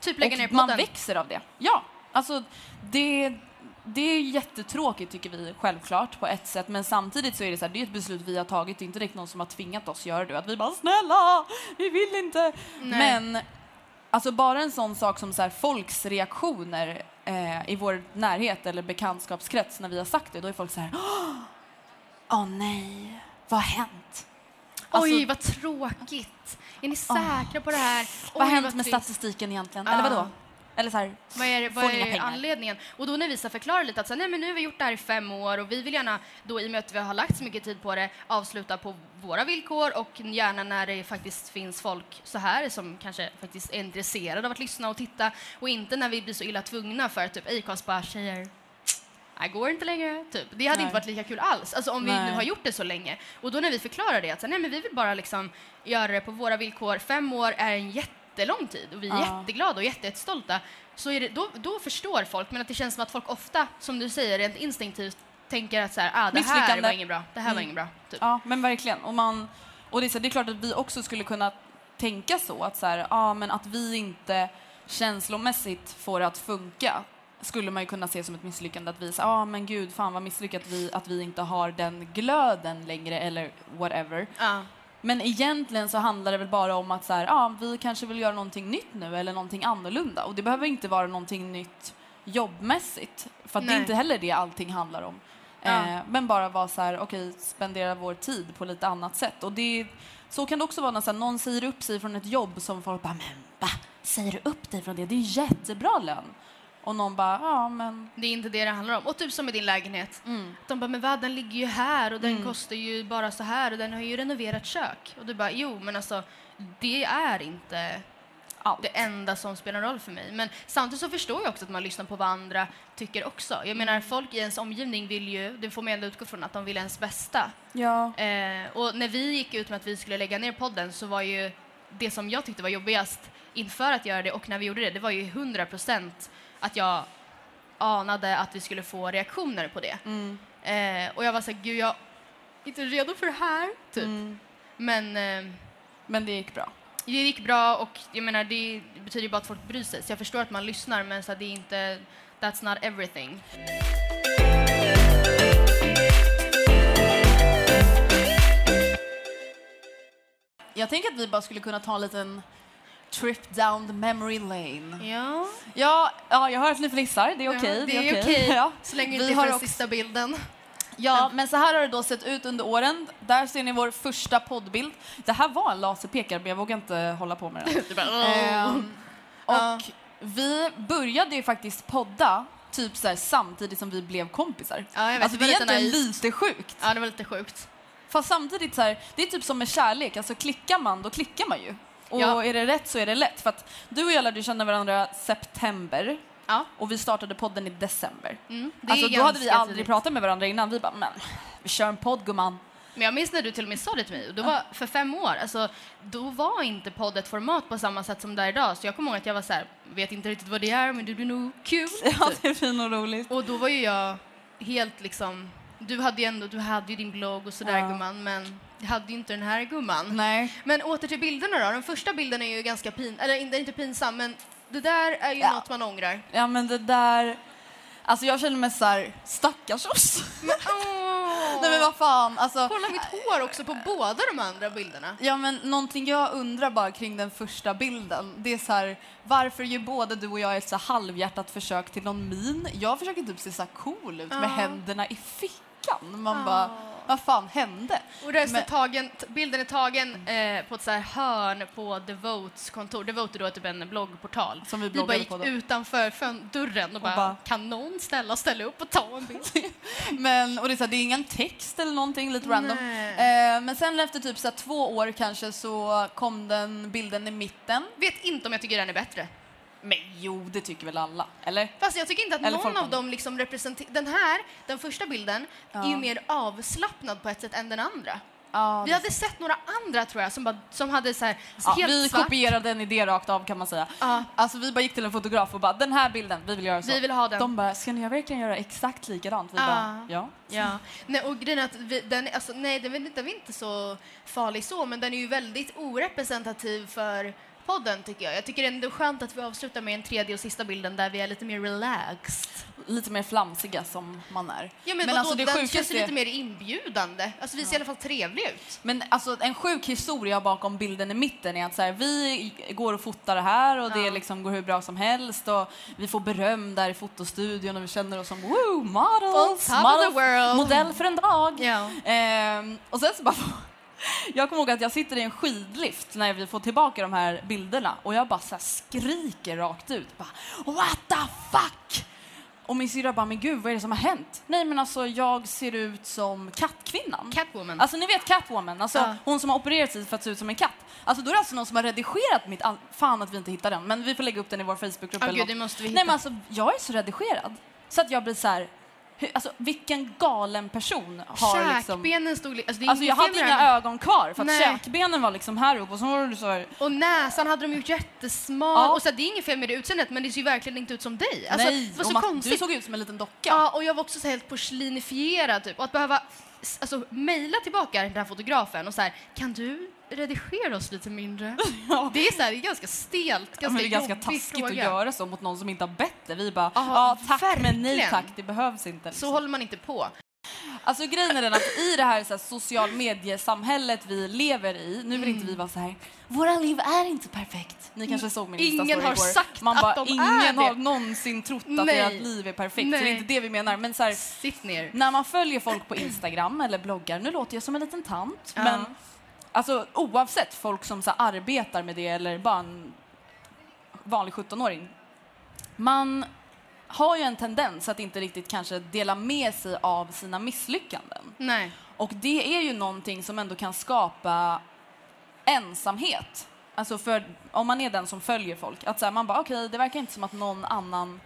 Typ lägga ner och man podden. växer av det. Ja, alltså det, det är jättetråkigt tycker vi självklart på ett sätt men samtidigt så är det så här, det är ett beslut vi har tagit, det är inte direkt någon som har tvingat oss göra det. Att vi bara snälla, vi vill inte. Nej. Men alltså bara en sån sak som så här, folks reaktioner eh, i vår närhet eller bekantskapskrets när vi har sagt det, då är folk så här åh åh nej, vad har hänt? Alltså, Oj, vad tråkigt. Är ni säkra på det här? vad har hänt med trist. statistiken egentligen? Ja. Eller vadå? Eller så här, Vad är, vad är anledningen? Och då när vi så förklarar lite att så, här, nej, men nu har vi gjort det här i fem år och vi vill gärna, då i och med att vi har lagt så mycket tid på det, avsluta på våra villkor och gärna när det faktiskt finns folk så här som kanske faktiskt är intresserade av att lyssna och titta och inte när vi blir så illa tvungna för att typ Acast bara säger det går inte längre. Typ. Det hade Nej. inte varit lika kul alls. Alltså om vi Nej. nu har gjort det så länge. Och då när vi förklarar det, att så, nej, men vi vill bara liksom göra det på våra villkor. Fem år är en jättelång tid och vi är Ja. jätteglada och jätte, jättestolta. Så det, då, då förstår folk, men att det känns som att folk ofta, som du säger, rent instinktivt tänker att så här, ah, det här var inget bra. Det här var Mm. inget bra. Typ. Ja, men verkligen. Och, man, och det, är så, det är klart att vi också skulle kunna tänka så, att, så här, ja, men att vi inte känslomässigt får det att funka skulle man ju kunna se som ett misslyckande. Att vi ja men gud, fan vad misslyckat vi, att vi inte har den glöden längre eller whatever. Ja. Men egentligen så handlar det väl bara om att så här, ja, vi kanske vill göra någonting nytt nu eller någonting annorlunda. Och det behöver inte vara någonting nytt jobbmässigt. För att det är inte heller det allting handlar om. Ja. Eh, men bara vara så här, okej, spendera vår tid på lite annat sätt. Och det, så kan det också vara när så här, någon säger upp sig från ett jobb som folk bara, men va? Säger du upp dig från det? Det är jättebra lön. Och någon bara, ja men... Det är inte det det handlar om. Och typ som med din lägenhet. Mm. De bara, men vad, den ligger ju här och den kostar ju bara så här och den har ju renoverat kök. Och du bara, jo men alltså det är inte Allt. det enda som spelar roll för mig. Men samtidigt så förstår jag också att man lyssnar på vad andra tycker också. Jag menar, folk i ens omgivning vill ju, det får man ändå utgå från, att de vill ens bästa. Ja. Eh, och när vi gick ut med att vi skulle lägga ner podden så var ju det som jag tyckte var jobbigast inför att göra det och när vi gjorde det, det var ju 100 procent att jag anade att vi skulle få reaktioner på det. Mm. Eh, och jag var så här, gud jag är inte redo för det här, typ. Mm. Men, eh, men det gick bra? Det gick bra och jag menar det betyder ju bara att folk bryr sig. Så jag förstår att man lyssnar men så det är inte, that's not everything. Jag tänker att vi bara skulle kunna ta en liten trip down the memory lane. Ja, Ja, ja jag hör att ni fnissar. Det är okej. ja, det är okej. Ja. Så länge Vi det inte har är den också- sista bilden. Ja, men så här har det då sett ut under åren. Där ser ni vår första poddbild. Det här var en laserpekare, men jag vågar inte hålla på med den. Ehm, och vi började ju faktiskt podda typ så här, samtidigt som vi blev kompisar. Ja, jag vet, alltså, det det var är lite egentligen lite sjukt. Ja, det var lite sjukt. Fast samtidigt så här, det är typ som med kärlek, alltså klickar man, då klickar man ju. Och Ja. är det rätt så är det lätt. För att du och jag lärde känna varandra september Ja. och vi startade podden i december. Mm, det Alltså då hade vi aldrig tidigt. pratat med varandra innan. Vi bara, men vi kör en podd gumman. Men jag minns när du till och med sa det till mig. Och då var, för fem år, alltså, då var inte podd ett format på samma sätt som det är idag. Så jag kommer ihåg att jag var så här, vet inte riktigt vad det är, men det blir nog kul. Ja, det är fint och roligt. Och då var ju jag helt liksom, du hade ju ändå, du hade ju din blogg och sådär Ja. gumman, men hade ju inte den här gumman. Nej. Men åter till bilderna då. Den första bilden är ju ganska pin, eller inte, inte pinsam, men det där är ju Ja. något man ångrar. Ja men det där, alltså jag känner mig såhär, stackars oss. Men, åh! Nej men vad fan, alltså. Kolla mitt hår också på båda de andra bilderna. Ja men någonting jag undrar bara kring den första bilden, det är så här, varför gör både du och jag ett så här halvhjärtat försök till någon min? Jag försöker typ se så här cool ut med Ja. händerna i fickan. Man bara, vad fan hände? Och det är tagen, bilden är tagen eh, på ett så hörn på Devotes kontor. Devote är då typ en bloggportal. Som vi vi bara gick utanför dörren och bara, bara- kan någon ställa, ställa upp och ta en bild? Men, och det är, så här, det är ingen text eller någonting, lite random. Eh, men sen efter typ så här, två år kanske så kom den bilden i mitten. Vet inte om jag tycker den är bättre. Men jo, det tycker väl alla? Eller? Fast jag tycker inte att Eller någon av dem liksom representerar... Den här, den första bilden, är ju Ja. mer avslappnad på ett sätt än den andra. Ja, Vi hade sett några andra tror jag som, bara, som hade så här, Ja, helt vi svart. kopierade en idé rakt av kan man säga. Ja. Alltså vi bara gick till en fotograf och bara den här bilden, vi vill göra så. Vi vill ha den. De bara, ska ni verkligen göra exakt likadant? Vi Ja. bara, ja. Ja, nej, och grejen är att vi, den, alltså, nej, den, inte- den är inte så farlig så, men den är ju väldigt orepresentativ för podden tycker jag. Jag tycker ändå det är skönt att vi avslutar med en tredje och sista bilden där vi är lite mer relaxed. Lite mer flamsiga som man är. Ja, men, vadå, alltså det den känns sjukaste ju är- lite mer inbjudande. Alltså vi ser i alla fall trevliga ut. Men alltså en sjuk historia bakom bilden i mitten är att så här, vi går och fotar det här och det Ja. liksom går hur bra som helst och vi får beröm där i fotostudion och vi känner oss som woo, models, model, modell för en dag. Ja. Ehm, och sen så bara jag kommer ihåg att jag sitter i en skidlift när vi får tillbaka de här bilderna och jag bara skriker rakt ut. Bara, What the fuck! Och min syrra bara, men gud vad är det som har hänt? Nej men alltså jag ser ut som kattkvinnan. Catwoman. Alltså ni vet Catwoman, alltså Ja. hon som har opererat sig för att se ut som en katt. Alltså då är det alltså någon som har redigerat mitt an- Fan att vi inte hittar den, men vi får lägga upp den i vår Facebookgrupp Ja, eller gud, något. det måste vi Nej hitta. men alltså jag är så redigerad. Så att jag blir så här. Alltså vilken galen person har liksom... Käkbenen stod... Alltså, Alltså jag hade inga ögon kvar för att Nej. käkbenen var liksom här uppe och så var det så här, Och näsan hade de gjort jättesmal. Ja. Och så här, det är inget fel med det utseendet, men det ser ju verkligen inte ut som dig. Alltså, nej, det var så man- konstigt. du såg ut som en liten docka. Ja, och jag var också så helt porslinifierad typ. Och att behöva alltså, mejla tillbaka den här fotografen och så här, kan du redigera oss lite mindre? Det är så här, det är ganska stelt, ganska, Ja, det är ganska taskigt fråga. att göra så mot någon som inte har bett det. Vi bara, Ja, ja tack men nej verkligen. tack, det behövs inte. Så Liksom. håller man inte på. Alltså grejen är den att i det här, så här social mediesamhället vi lever i, nu vill inte vi vara så här. våra liv är inte perfekt. Ni kanske såg min Ingen Insta-story har igår. sagt Man att bara, de är ingen det." har någonsin trott att Nej. ert liv är perfekt. Så det är inte det vi menar. Men så här, Sitt ner. när man följer folk på Instagram eller bloggar, nu låter jag som en liten tant, Ja. men alltså oavsett folk som så här, arbetar med det eller bara en vanlig 17-åring. Man har ju en tendens att inte riktigt kanske dela med sig av sina misslyckanden. Nej. Och det är ju någonting som ändå kan skapa ensamhet. Alltså för om man är den som följer folk, att så här, man bara okej, det verkar inte som att någon annan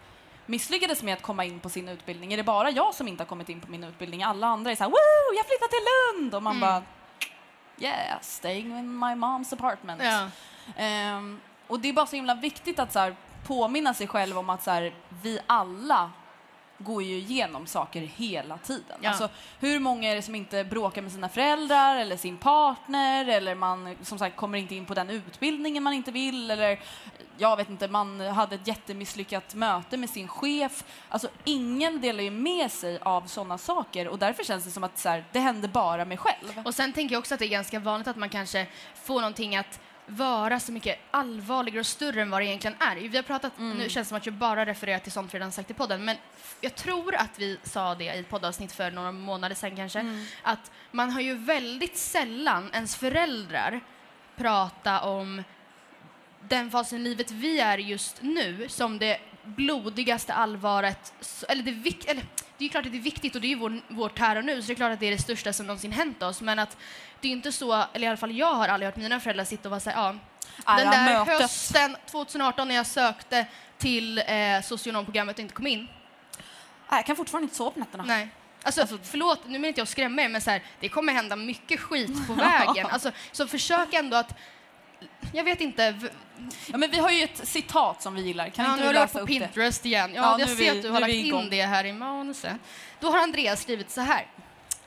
misslyckades med att komma in på sin utbildning. Är det bara jag som inte har kommit in på min utbildning? Alla andra är så här, woo, jag flyttar till Lund! Och man bara, yeah, staying in my mom's apartment. Ja. Ehm, och det är bara så himla viktigt att så här, påminna sig själv om att så här, vi alla går ju igenom saker hela tiden. Ja. Alltså, hur många är det som inte bråkar med sina föräldrar eller sin partner eller man som sagt kommer inte in på den utbildningen man inte vill eller jag vet inte, man hade ett jättemisslyckat möte med sin chef. Alltså ingen delar ju med sig av sådana saker och därför känns det som att så här, det händer bara mig själv. Och sen tänker jag också att det är ganska vanligt att man kanske får någonting att vara så mycket allvarligare och större än vad det egentligen är. Vi har pratat, Mm. nu känns det som att jag bara refererar till sånt vi redan sagt i podden, men jag tror att vi sa det i ett poddavsnitt för några månader sedan kanske, Mm. att man har ju väldigt sällan ens föräldrar prata om den fasen i livet vi är just nu som det blodigaste allvaret, eller det, vik- eller, det är klart att det är viktigt och det är ju vår, vårt här och nu så det är klart att det är det största som någonsin hänt oss men att det är inte så, eller i alla fall jag har aldrig hört mina föräldrar sitta och vara såhär, ja Ära den där mötet. hösten 2018 när jag sökte till eh, socionomprogrammet och inte kom in. Jag kan fortfarande inte sova på nätterna. Nej. Alltså, förlåt, nu vill inte jag skrämma er, men så här, det kommer hända mycket skit på vägen. Alltså, så försök ändå att, jag vet inte, Ja, men vi har ju ett citat som vi gillar. Kan ja, inte nu har du på upp det? Pinterest igen. Ja, Ja, jag ser vi- att du har lagt in det här i manuset. Då har Andreas skrivit så här.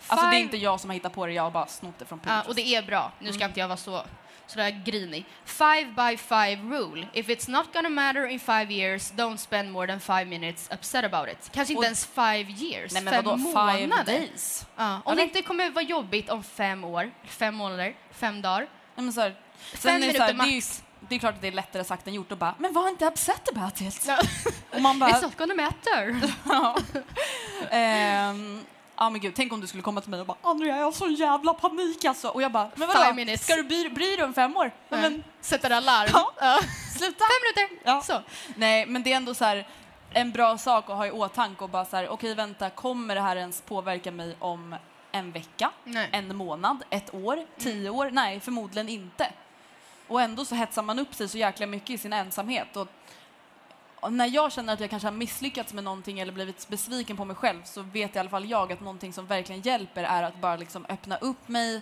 Alltså det är inte jag som har hittat på det, jag har bara snott det från Ja, Pinterest. och det är bra. Nu Mm. ska inte jag vara så sådär grinig. Five by five rule. If it's not gonna matter in five years, don't spend more than five minutes upset about it. Kanske inte Och- ens five years, Nej men fem vadå, five månader. days? Ja, om det inte kommer vara jobbigt om fem år, fem månader, fem dagar. Nej, men så här, Fem sen är det, så här, minuter det, är max. det är klart att det är lättare sagt än gjort att bara, men var inte upset about it. Och man bara, It's not gonna matter. ja. Ehm, ja men gud, tänk om du skulle komma till mig och bara, Andrea jag har sån jävla panik alltså. Och jag bara, men Five vadå, minutes. ska du bry, bry dig om fem år? Nej, men Sätter alarm. Ja. Ja. sluta. Fem minuter. Ja. Så. Nej, men det är ändå så här en bra sak att ha i åtanke och bara så här, okej vänta, kommer det här ens påverka mig om en vecka, Nej. en månad, ett år, tio år? Nej, förmodligen inte. Och ändå så hetsar man upp sig så jäkla mycket i sin ensamhet. Och, och när jag känner att jag kanske har misslyckats med någonting eller blivit besviken på mig själv så vet i alla fall jag att någonting som verkligen hjälper är att bara liksom öppna upp mig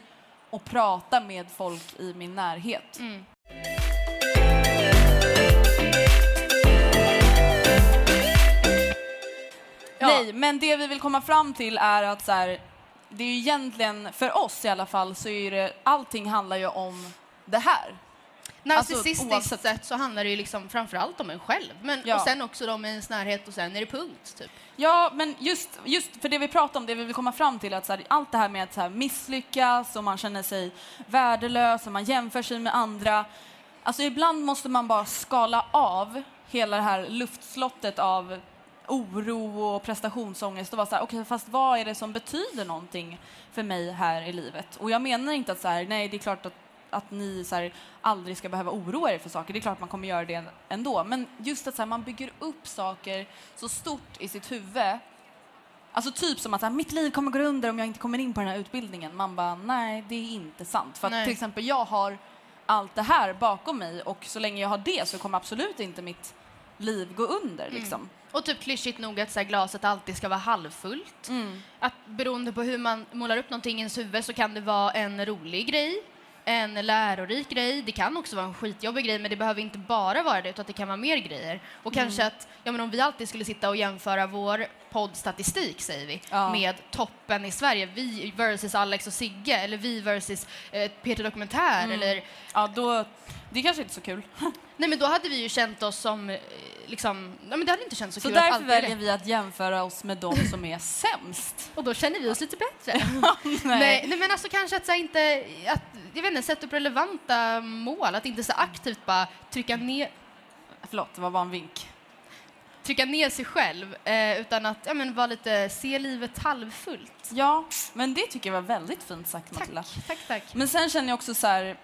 och prata med folk i min närhet. Mm. Nej, men det vi vill komma fram till är att så här, det är ju egentligen, för oss i alla fall, så är det, allting handlar ju om det här. Narcissistiskt Alltså, sett så handlar det ju liksom framförallt om en själv. Men, Ja. Och sen också om ens närhet och sen är det punkt. Typ. Ja, men just, just för det vi pratar om, det vi vill komma fram till, att här, allt det här med att så här, misslyckas och man känner sig värdelös och man jämför sig med andra. Alltså ibland måste man bara skala av hela det här luftslottet av oro och prestationsångest och vara så här, okej, fast vad är det som betyder någonting för mig här i livet? Och jag menar inte att så här, nej, det är klart att att ni så här, aldrig ska behöva oroa er för saker. Det är klart man kommer göra det ändå. Men just att så här, man bygger upp saker så stort i sitt huvud. Alltså typ som att så här, mitt liv kommer gå under om jag inte kommer in på den här utbildningen. Man bara, nej det är inte sant. För att till exempel jag har allt det här bakom mig och så länge jag har det så kommer absolut inte mitt liv gå under. Liksom. Och typ klyschigt nog att så här, glaset alltid ska vara halvfullt. Mm. Att beroende på hur man målar upp någonting i ens huvud så kan det vara en rolig grej, en lärorik grej, det kan också vara en skitjobbig grej men det behöver inte bara vara det utan det kan vara mer grejer. Och kanske att, ja men om vi alltid skulle sitta och jämföra vår poddstatistik säger vi, Ja. med toppen i Sverige, vi versus Alex och Sigge eller vi versus eh, Peter Dokumentär Mm. eller Ja, då, det är kanske inte så kul. Nej men då hade vi ju känt oss som, eh, liksom, nej men det hade inte känts så, Så kul att därför är väljer vi att jämföra oss med de som är sämst. Och då känner vi oss lite bättre. Nej. nej. nej men alltså kanske att så här, inte, att, jag vet inte, sätta upp relevanta mål, att inte så aktivt bara trycka ner, Förlåt, det var bara en vink. Trycka ner sig själv, eh, utan att ja, men, vara lite, se livet halvfullt. Ja, men det tycker jag var väldigt fint sagt Matilda. Tack, tack. Men sen känner jag också så här,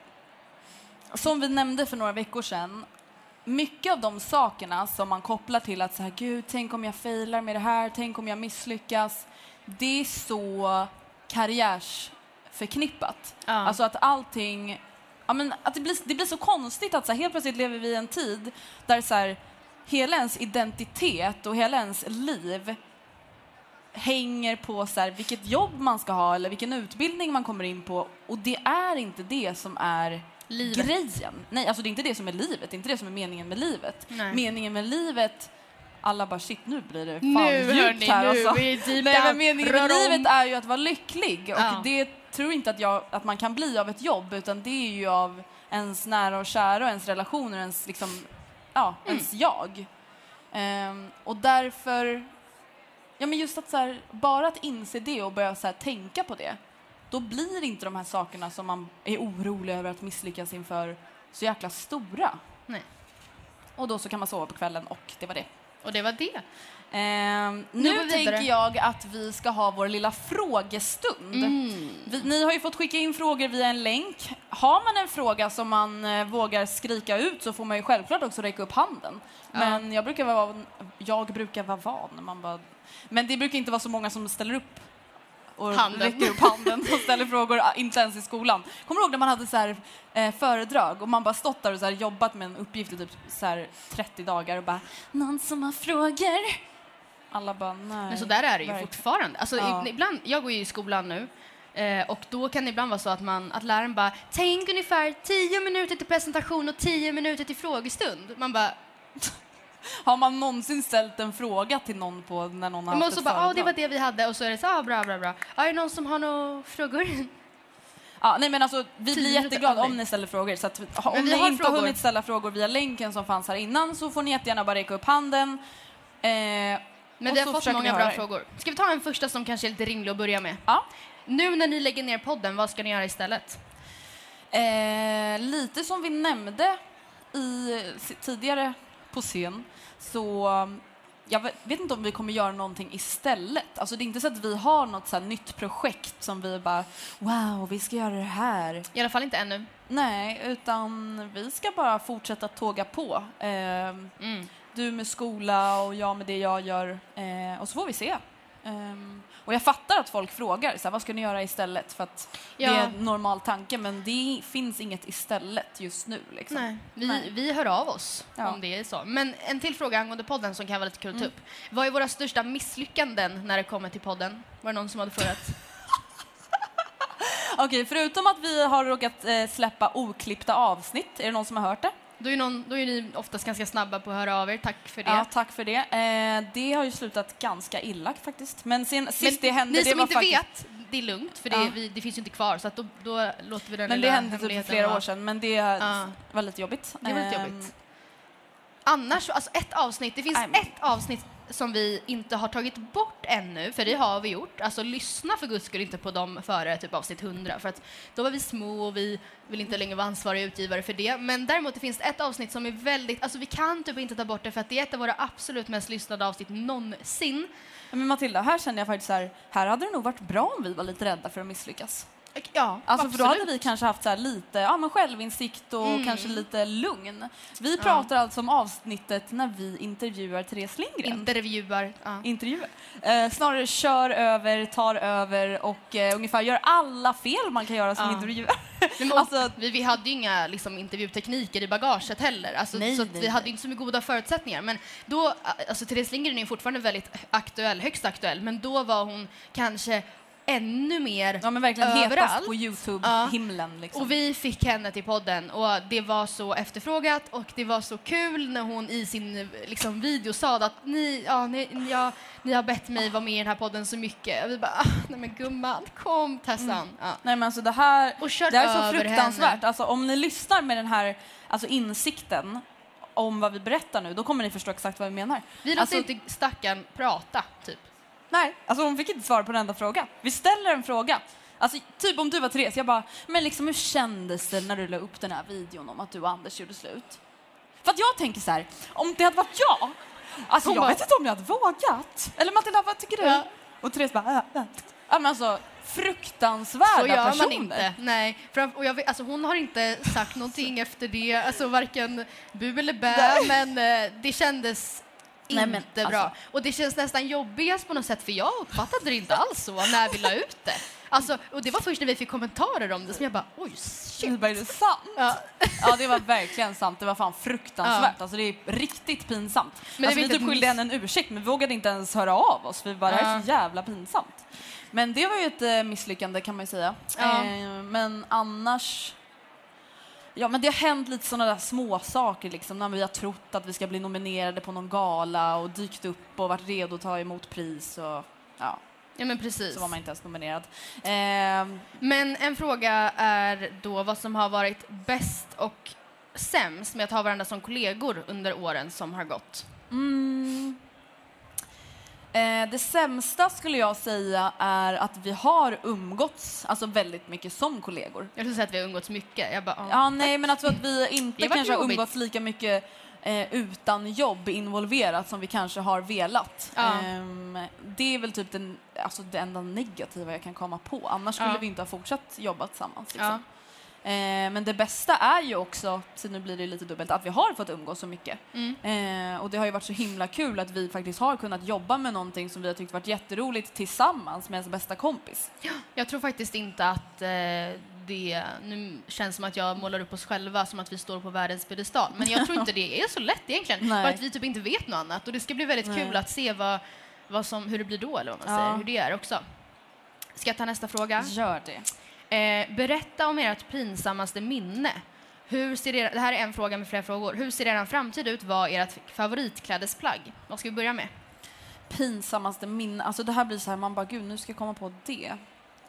som vi nämnde för några veckor sedan, mycket av de sakerna som man kopplar till att så här, gud, tänk om jag failar med det här, tänk om jag misslyckas. Det är så karriärsförknippat. Ja. Alltså att allting, ja men att det blir, det blir så konstigt att så här, helt plötsligt lever vi i en tid där så här, hela ens identitet och hela ens liv hänger på så här, vilket jobb man ska ha eller vilken utbildning man kommer in på. Och det är inte det som är Livet. grejen. Nej, alltså det är inte det som är livet. Det är inte det som är meningen med livet. Nej. Meningen med livet alla bara shit nu blir det fan Nu, djupt här nu alltså. Nej men meningen med livet är ju att vara lycklig och Ja. det tror inte att, jag, att man kan bli av ett jobb utan det är ju av ens nära och kära och ens relationer, ens liksom, ja, Mm. ens jag. Ehm, och därför, ja men just att så här, bara att inse det och börja så här, tänka på det, då blir inte de här sakerna som man är orolig över att misslyckas inför så jäkla stora. Nej. Och då så kan man sova på kvällen och det var det. Och det var det. Ehm, Nu tänker jag att vi ska ha vår lilla frågestund. Mm. Vi, ni har ju fått skicka in frågor via en länk. Har man en fråga som man eh, vågar skrika ut så får man ju självklart också räcka upp handen. Men jag brukar vara, jag brukar vara van. Man bara, men det brukar inte vara så många som ställer upp och Handen. räcker upp handen och ställer frågor, ah, inte ens i skolan. Kommer du ihåg när man hade så här, eh, föredrag och man bara stått där och så här, jobbat med en uppgift i typ så här, 30 dagar och bara “någon som har frågor?” Alla bara “nej”. Men så där är det ju verkligen." fortfarande. Alltså, Ja. i- ibland, jag går ju i skolan nu eh, och då kan det ibland vara så att, man, att läraren bara “tänk ungefär 10 minuter till presentation och 10 minuter till frågestund”. Man bara, Har man någonsin ställt en fråga till någon på när någon har haft ett bara “ja, det var det vi hade” och så är det så “ah, bra, bra, bra”. Är det någon som har några frågor? Ja, nej men alltså, vi blir jätteglada om ni ställer frågor. Så att, om ni inte har hunnit ställa frågor via länken som fanns här innan så får ni jättegärna bara räcka upp handen. Eh, Men vi har fått så många bra frågor. Ska vi ta en första som kanske är lite rimlig att börja med? Ja. Nu när ni lägger ner podden, vad ska ni göra istället? Eh, lite som vi nämnde i, tidigare på scen så um, jag vet, vet inte om vi kommer göra någonting istället. Alltså det är inte så att vi har något så nytt projekt som vi bara wow, vi ska göra det här. I alla fall inte ännu. Nej, utan vi ska bara fortsätta tåga på. Ehm, Mm. Du med skola och jag med det jag gör. Eh, och så får vi se. Ehm, och jag fattar att folk frågar, så här, vad ska ni göra istället? För att det Ja. är en normal tanke, men det finns inget istället just nu. Liksom. Nej, vi, Nej. vi hör av oss Ja. om det är så. Men en till fråga angående podden som kan vara lite kul att ta Mm. upp. Vad är våra största misslyckanden när det kommer till podden? Var det någon som hade frågat? Okej, förutom att vi har råkat eh, släppa oklippta avsnitt, är det någon som har hört det? Då är, någon, då är ni oftast ganska snabba på att höra av er. Tack för det. Ja, tack för det. Eh, det har ju slutat ganska illa faktiskt. Men sen, sist det hände, ni det som var inte faktiskt... vet, det är lugnt för det, Ja. vi, det finns ju inte kvar så att då, då låter vi den Men det hände typ för flera år sedan, men det Ja. var lite jobbigt. Det var lite Ehm, jobbigt. Annars, alltså ett avsnitt, det finns Nej, men- ett avsnitt som vi inte har tagit bort ännu, för det har vi gjort. Alltså lyssna för guds skull inte på dem före typ avsnitt 100, för att då var vi små och vi vill inte längre vara ansvariga utgivare för det. Men däremot det finns ett avsnitt som är väldigt, alltså vi kan typ inte ta bort det för att det är ett av våra absolut mest lyssnade avsnitt någonsin. Men Matilda, här känner jag faktiskt så här, här hade det nog varit bra om vi var lite rädda för att misslyckas. Ja, Alltså för då hade vi kanske haft så lite ja, men självinsikt och Mm. kanske lite lugn. Vi pratar alltså om avsnittet när vi intervjuar Therese Lindgren. Intervjuar. Ja. Intervjuer. Eh, snarare kör över, tar över och eh, ungefär gör alla fel man kan göra som Ja. intervjuare. Alltså- vi, vi hade ju inga liksom, intervjutekniker i bagaget heller, alltså, Nej, så nej, vi hade inte så mycket goda förutsättningar. Men då, alltså Therese Lindgren är fortfarande väldigt aktuell, högst aktuell, men då var hon kanske ännu mer Ja men verkligen hetast överallt. på Youtube-himlen. Liksom. Och vi fick henne till podden och det var så efterfrågat och det var så kul när hon i sin liksom, video sa att ni, ja, ni, ja, ni har bett mig vara med i den här podden så mycket. Och vi bara, ah, nej men gumman, kom Tessan. Ja. Nej men alltså det här, Och det här är så över fruktansvärt. henne. Alltså om ni lyssnar med den här alltså, insikten om vad vi berättar nu, då kommer ni förstå exakt vad vi menar. Vi låter Alltså- inte stackarn prata, typ. Nej, alltså hon fick inte svara på en enda fråga. Vi ställer en fråga. Alltså typ om du var Therese, jag bara, men liksom hur kändes det när du la upp den här videon om att du och Anders gjorde slut? För att jag tänker så här, om det hade varit jag, alltså Hon jag bara- vet inte om jag hade vågat. Eller Matilda, vad tycker du? Ja. Och Therese bara, äh, äh. ja men alltså fruktansvärda Så gör personer. man inte. Nej. Och jag alltså, hon har inte sagt någonting efter det, alltså varken bu eller bä, men eh, det kändes Nej, inte men, bra. alltså. Och det känns nästan jobbigast på något sätt, för jag uppfattade det inte alls så när vi la ut det. Alltså, och det var först när vi fick kommentarer om det som jag bara, oj shit. bara, är det sant? Ja. Ja, det var verkligen sant. Det var fan fruktansvärt. Alltså, det är riktigt pinsamt. Men alltså, vi inte typ miss- henne en ursäkt, men vi vågade inte ens höra av oss. Vi bara, det här är så jävla pinsamt. Men det var ju ett eh, misslyckande kan man ju säga. Ja. Eh, men annars... Ja, men det har hänt lite sådana där små saker liksom, när vi har trott att vi ska bli nominerade på någon gala och dykt upp och varit redo att ta emot pris och ja, Ja, men precis. så var man inte ens nominerad. Ehm, Men en fråga är då vad som har varit bäst och sämst med att ha varandra som kollegor under åren som har gått. Mm. Eh, det sämsta skulle jag säga är att vi har umgåtts alltså väldigt mycket som kollegor. Jag skulle säga att vi har umgåtts mycket. Jag bara, ja. Ja, nej, men alltså att vi inte kanske har umgåtts lika mycket eh, utan jobb involverat som vi kanske har velat. Ja. Ehm, det är väl typ den, alltså det enda negativa jag kan komma på. Annars skulle Ja. vi inte ha fortsatt jobba tillsammans. Ja. Liksom. Eh, men det bästa är ju också, så nu blir det lite dubbelt, att vi har fått umgås så mycket. Mm. Eh, och det har ju varit så himla kul att vi faktiskt har kunnat jobba med någonting som vi har tyckt varit jätteroligt tillsammans med ens bästa kompis. Jag tror faktiskt inte att eh, det... Nu känns som att jag målar upp oss själva som att vi står på världens piedestal. Men jag tror inte det är så lätt egentligen. Nej. Bara att vi typ inte vet något annat. Och det ska bli väldigt Nej. kul att se vad, vad som, hur det blir då, eller vad man Ja. säger. Hur det är också. Ska jag ta nästa fråga? Gör det. Eh, berätta om ert pinsammaste minne. Hur ser er, det här är en fråga med flera frågor. Hur ser er framtid ut? Vad är ert favoritklädesplagg? Vad ska vi börja med? pinsammaste minne. Alltså det här blir så här, man bara gud nu ska jag komma på det.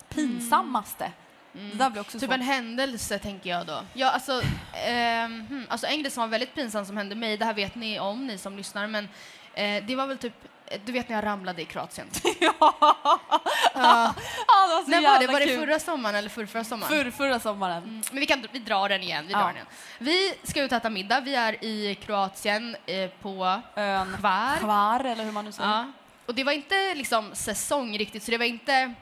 Pinsammaste. Det där blir också Typ svårt. en händelse, tänker jag då. Ja, alltså, ehm, hmm, alltså en grej som var väldigt pinsam som hände mig, det här vet ni om, ni som lyssnar, men eh, det var väl typ, eh, du vet när jag ramlade i Kroatien? Ja, det var så När var det? Var det kul. förra sommaren eller förra, förra sommaren? Förr, förra sommaren. Mm, Men vi, kan, vi drar den igen. Vi, drar Ja. den igen. vi ska ut och äta middag. Vi är i Kroatien eh, på Ön Hvar. Kvar, eller hur man nu säger. Ja. Och det var inte liksom säsong riktigt, så det var inte...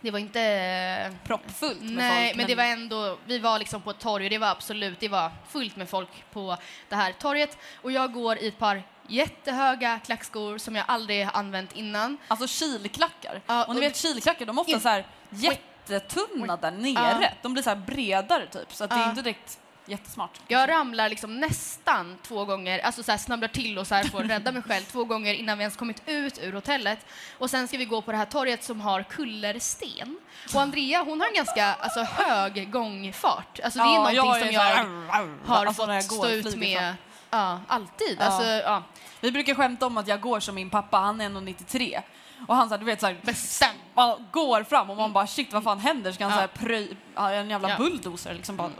Det var inte... eh, Proppfullt med Nej, folk. men det var ändå... Vi var liksom på ett torg och det var absolut, det var fullt med folk på det här torget. Och jag går i ett par jättehöga klackskor som jag aldrig har använt innan. Alltså kilklackar. Ja, och ni och- vet kilklackar, de är ofta så här jättetunna där nere. Ja. De blir så här bredare typ, så att det är Ja. inte direkt jättesmart. Jag ramlar liksom nästan två gånger, alltså så här snabblar till och så här får rädda mig själv två gånger innan vi ens kommit ut ur hotellet. Och sen ska vi gå på det här torget som har kullersten. Och Andrea, hon har en ganska alltså, hög gångfart. Alltså det är Ja, någonting som är jag så här- har alltså, jag fått går, stå ut med. Ja, alltid. Ja. Alltså, ja. Vi brukar skämta om att jag går som min pappa, han är 1,93. Och han så här, du vet så här, Bestämt. man går fram och man bara shit vad fan händer? Ska han Ja. så här pröj, ja, en jävla Ja. bulldozer liksom bara.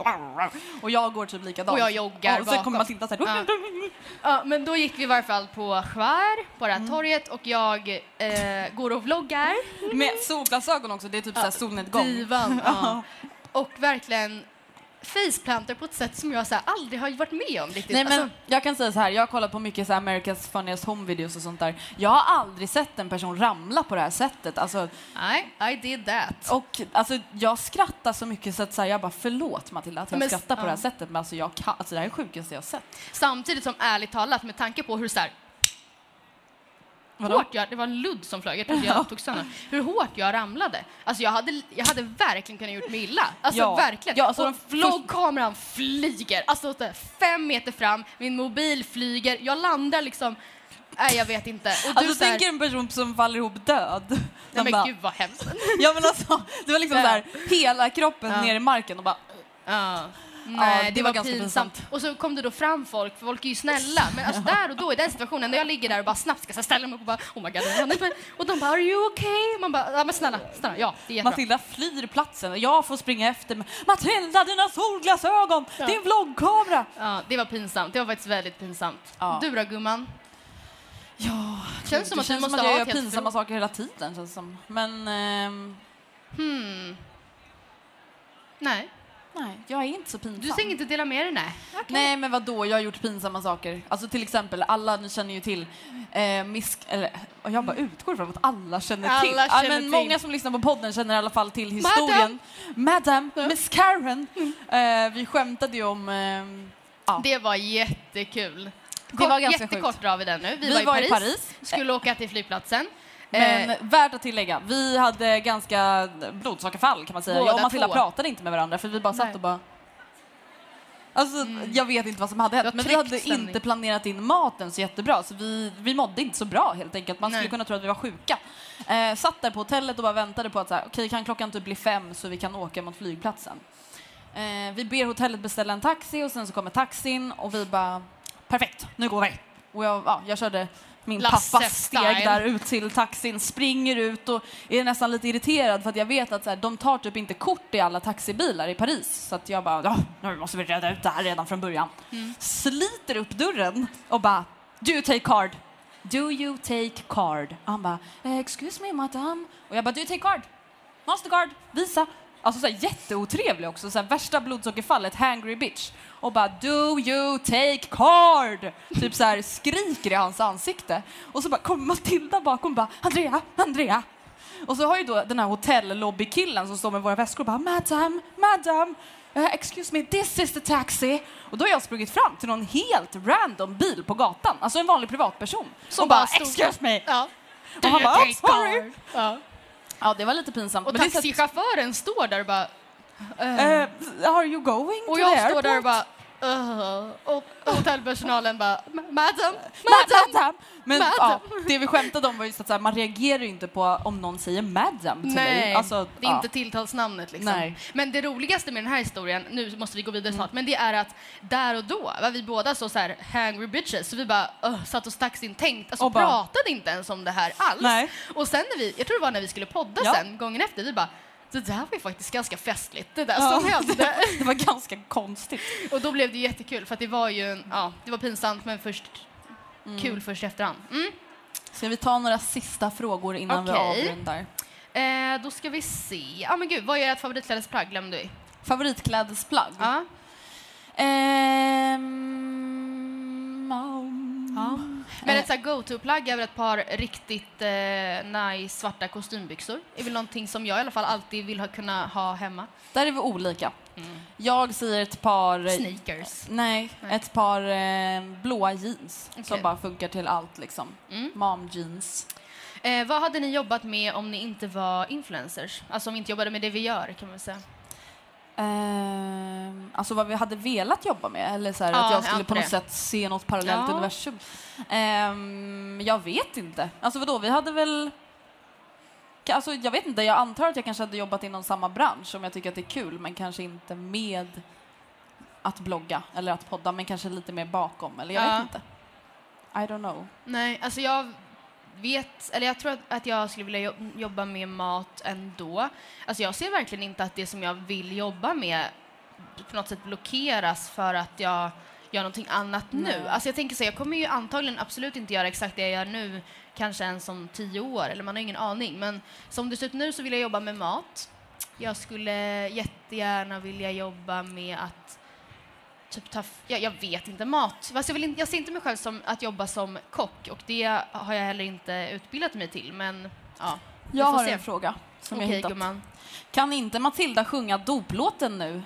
Och jag går typ likadant. Och jag joggar Och sen kommer bakom. Matilda så här. Ja. Ja, men då gick vi i varje fall på Skär, på det här torget, och jag eh, går och vloggar. Med solglasögon också, det är typ så här solnedgång. Divan. Ja. Och verkligen faceplanter på ett sätt som jag så här, aldrig har varit med om riktigt. Nej men Alltså, jag kan säga så här, jag har kollat på mycket så här America's funniest home videos och sånt där. Jag har aldrig sett en person ramla på det här sättet. Alltså, nej, I did that. och alltså, jag skrattar så mycket så att så här, jag bara förlåt Matilda att jag Men- skrattar på det här sättet men alltså, jag kan, alltså det här är det sjukaste jag har sett. Samtidigt som ärligt talat, med tanke på hur så här, Vadå? hårt jag, det var en ludd som flög, jag trodde jag tog sönder. Hur hårt jag ramlade. Alltså jag hade, jag hade verkligen kunnat gjort mig illa. Alltså Ja. verkligen. Ja, alltså och vloggkameran flyger, alltså fem meter fram, min mobil flyger, jag landar liksom, nej jag vet inte. Och Alltså så här- tänk er en person som faller ihop död. Nej Den men bara- gud vad hemskt. Ja men alltså, det var liksom så här, hela kroppen Ja. ner i marken och bara Ja. Nej, det det, var var, ganska pinsamt. pinsamt. Och så kom det då fram folk, för folk är ju snälla. Men alltså där och då, i den situationen, när jag ligger där och bara snabbt ska ställa mig upp och bara oh my god, det händer inte." och de bara are you okay? Man bara, ja men snälla, snälla, ja det är jättebra. Matilda flyr platsen och jag får springa efter med Matilda dina solglasögon, Ja. din vloggkamera! Ja, det var pinsamt. Det var faktiskt väldigt pinsamt. Ja. Du då gumman? Ja, Känns som det att du känns måste som att jag gör pinsamma saker hela tiden känns det som. Men ehm, Hmm. Nej, nej, jag är inte så pinsam. du tänker inte dela med dig? Nej. Okej. Nej men vad då? jag har gjort pinsamma saker. Alltså till exempel, alla ni känner ju till eh, misk... Eller och jag bara utgår från att alla känner Alla till. ja, känner men till. Många som lyssnar på podden känner i alla fall till historien. Madam, Miss Karen. Eh, vi skämtade ju om... ehm, ja. Det var jättekul. Det var ganska Jättekort sjukt. drar vi den nu. Vi, Vi var, i var i Paris, Paris. skulle åka till flygplatsen. Men Eh, värt att tillägga, vi hade ganska blodsockerfall kan man säga. Jag och Matilda två. pratade inte med varandra för vi bara satt Nej. och bara... Alltså, jag vet inte vad som hade hänt, men vi hade stämning. inte planerat in maten så jättebra, så vi, vi mådde inte så bra helt enkelt. Man skulle Nej. kunna tro att vi var sjuka. Eh, satt där på hotellet och bara väntade på att så här, okej, kan klockan typ bli fem så vi kan åka mot flygplatsen? Eh, vi ber hotellet beställa en taxi och sen så kommer taxin och vi bara perfekt, nu går vi. Och jag, ja, jag körde min Lasse pappas steg style. där ut till taxin, springer ut och är nästan lite irriterad för att jag vet att så här, de tar typ inte kort i alla taxibilar i Paris. Så att jag bara, nu måste vi reda ut det här redan från början. Sliter upp dörren och bara, do you take card? Do you take card? Och han bara, eh, excuse me madam. Och jag bara, do you take card? Mastercard, Visa. Alltså så här, jätteotrevlig också, så här, värsta blodsockerfallet, hangry bitch. Och bara do you take card? Typ så här skriker i hans ansikte. Och så bara kommer Matilda bakom och bara Andrea, Andrea. Och så har ju då den här hotellobbykillen som står med våra väskor och bara madam, madam. eh, excuse me, this is the taxi. Och då har jag sprungit fram till någon helt random bil på gatan, alltså en vanlig privatperson. Som bara, stod- excuse me. Ja. Och han bara, oh, sorry. Ja. Ja, det var lite pinsamt. Och taxichauffören står där och bara... Eh, are you going Och to jag the står där och airport? bara... "Ugh." och hotellpersonalen bara... "Ma- Madam, Madam! madam. Men Madam. ja, det vi skämtade om var just att så här, man reagerar ju inte på om någon säger madam till Nej, dig. Alltså, det är ja. inte tilltalsnamnet. Liksom. Nej. Men det roligaste med den här historien, nu måste vi gå vidare Mm. snart, men det är att där och då var vi båda så, så här hangry bitches, så vi bara uh, satt oss taxin tänkt, alltså Och bara- pratade inte ens om det här alls. Nej. Och sen när vi, jag tror det var när vi skulle podda Ja. sen, gången efter, vi bara det där var ju faktiskt ganska festligt, det där Ja. som hände. Det var ganska konstigt. och då blev det jättekul, för att det var ju, en, ja, det var pinsamt men först Mm. kul först efterhand. Mm. Ska vi ta några sista frågor innan vi Okej. avrundar? Eh, då ska vi se. Ja men gud, vad är ert favoritklädesplagg glömde vi? Favoritklädesplagg? Ja. Ehm, um, Men eh, ett go-to-plagg är väl ett par riktigt eh, nice svarta kostymbyxor. Det är väl någonting som jag i alla fall alltid vill ha, kunna ha hemma. Där är vi olika. Jag säger ett par... Sneakers. Nej, Nej. ett par eh, blåa jeans som Okej. bara funkar till allt liksom. Mm. Mom jeans. Eh, vad hade ni jobbat med om ni inte var influencers? Alltså om vi inte jobbade med det vi gör kan man säga. Ehm, alltså vad vi hade velat jobba med, eller så här, Ja, att jag skulle på något det. sätt se något parallellt Ja. universum. Ehm, jag vet inte. Alltså vadå, vi hade väl... Alltså, jag vet inte, jag antar att jag kanske hade jobbat inom samma bransch om jag tycker att det är kul, men kanske inte med att blogga eller att podda, men kanske lite mer bakom, eller jag Ja. vet inte. I don't know. Nej, alltså jag vet, eller jag tror att, att jag skulle vilja jo- jobba med mat ändå. Alltså jag ser verkligen inte att det som jag vill jobba med på något sätt blockeras för att jag gör någonting annat nu. Nej. Alltså jag tänker så, jag kommer ju antagligen absolut inte göra exakt det jag gör nu, kanske ens om tio år, eller man har ingen aning. Men som det ser ut nu så vill jag jobba med mat. Jag skulle jättegärna vilja jobba med att typ ta, jag, jag vet inte, mat. Fast jag, vill inte, jag ser inte mig själv som att jobba som kock och det har jag heller inte utbildat mig till. Men ja, Jag har se. en fråga som jag Okej hittat. gumman. Kan inte Matilda sjunga doplåten nu?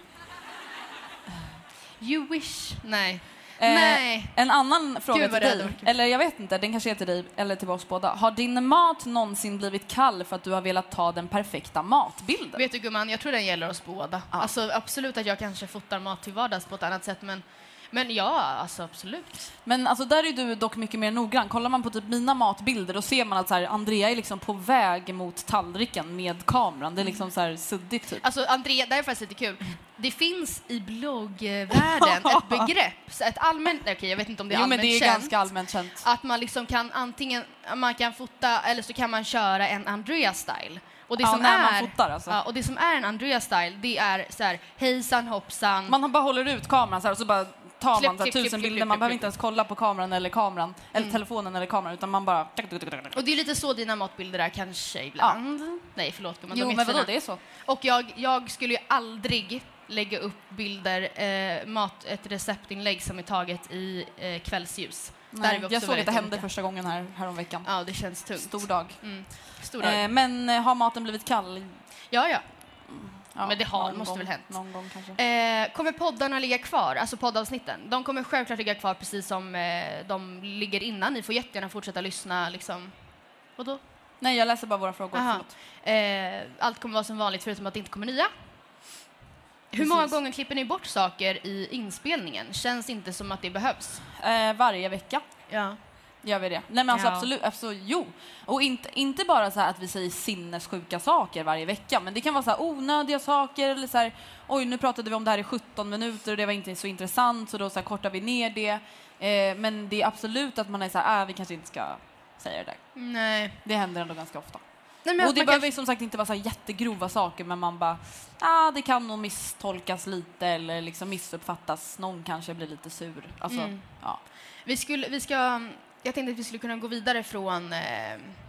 You wish. Nej. Eh, Nej. En annan fråga till dig, eller jag vet inte, den kanske är till dig eller till oss båda. Har din mat någonsin blivit kall för att du har velat ta den perfekta matbilden? Vet du gumman, jag tror den gäller oss båda. Alltså absolut att jag kanske fotar mat till vardags på ett annat sätt men, men ja, alltså absolut. Men alltså där är du dock mycket mer noggrann. Kollar man på typ mina matbilder då ser man att så här, Andrea är liksom på väg mot tallriken med kameran. Det är liksom så här suddigt typ. Alltså Andrea, det här är faktiskt lite kul. Det finns i bloggvärlden ett begrepp, så ett allmänt, okej jag vet inte om det är jo men allmänt det är känt. ganska allmänt känt. att man liksom kan antingen man kan fota eller så kan man köra en Andrea-style. Och det Ja, som är, fotar, alltså. ja, och det som är en Andrea-style, det är så här hejsan hoppsan. Man bara håller ut kameran så här och så bara tar man så tusen bilder. Man behöver inte ens kolla på kameran eller kameran, eller telefonen eller kameran utan man bara... Och det är lite så dina matbilder är kanske ibland. Nej förlåt gumman, Jo men vadå, det är så. Och jag, jag skulle ju aldrig lägga upp bilder, eh, mat, ett receptinlägg som är taget i eh, kvällsljus. Nej, jag såg att det hände första gången här, häromveckan. Ja, det känns tungt. Stor dag. Mm. Stor dag. Eh, men eh, har maten blivit kall? ja, ja. Ja, Men det har- måste gång, väl hänt. Någon gång kanske. Eh, kommer poddarna ligga kvar, alltså poddavsnitten? De kommer självklart ligga kvar precis som eh, de ligger innan. Ni får jättegärna fortsätta lyssna liksom. Vadå? Nej, jag läser bara våra frågor. Eh, allt kommer vara som vanligt förutom att det inte kommer nya. Hur Precis. många gånger klipper ni bort saker i inspelningen? Känns inte som att det behövs. Eh, varje vecka. Ja. Gör vi det? Nej men alltså Ja. absolut, absolut, jo. Och inte, inte bara så att vi säger sinnessjuka saker varje vecka, men det kan vara så här onödiga saker eller så här, oj nu pratade vi om det här i 17 minuter och det var inte så intressant så då så här kortar vi ner det. Eh, men det är absolut att man är så här, äh, vi kanske inte ska säga det där. Nej. Det händer ändå ganska ofta. Nej, men och det behöver kanske- som sagt inte vara så jättegrova saker men man bara, ah, det kan nog misstolkas lite eller liksom missuppfattas. Någon kanske blir lite sur. Alltså, Mm. ja. Vi, skulle, vi ska, jag tänkte att vi skulle kunna gå vidare från eh,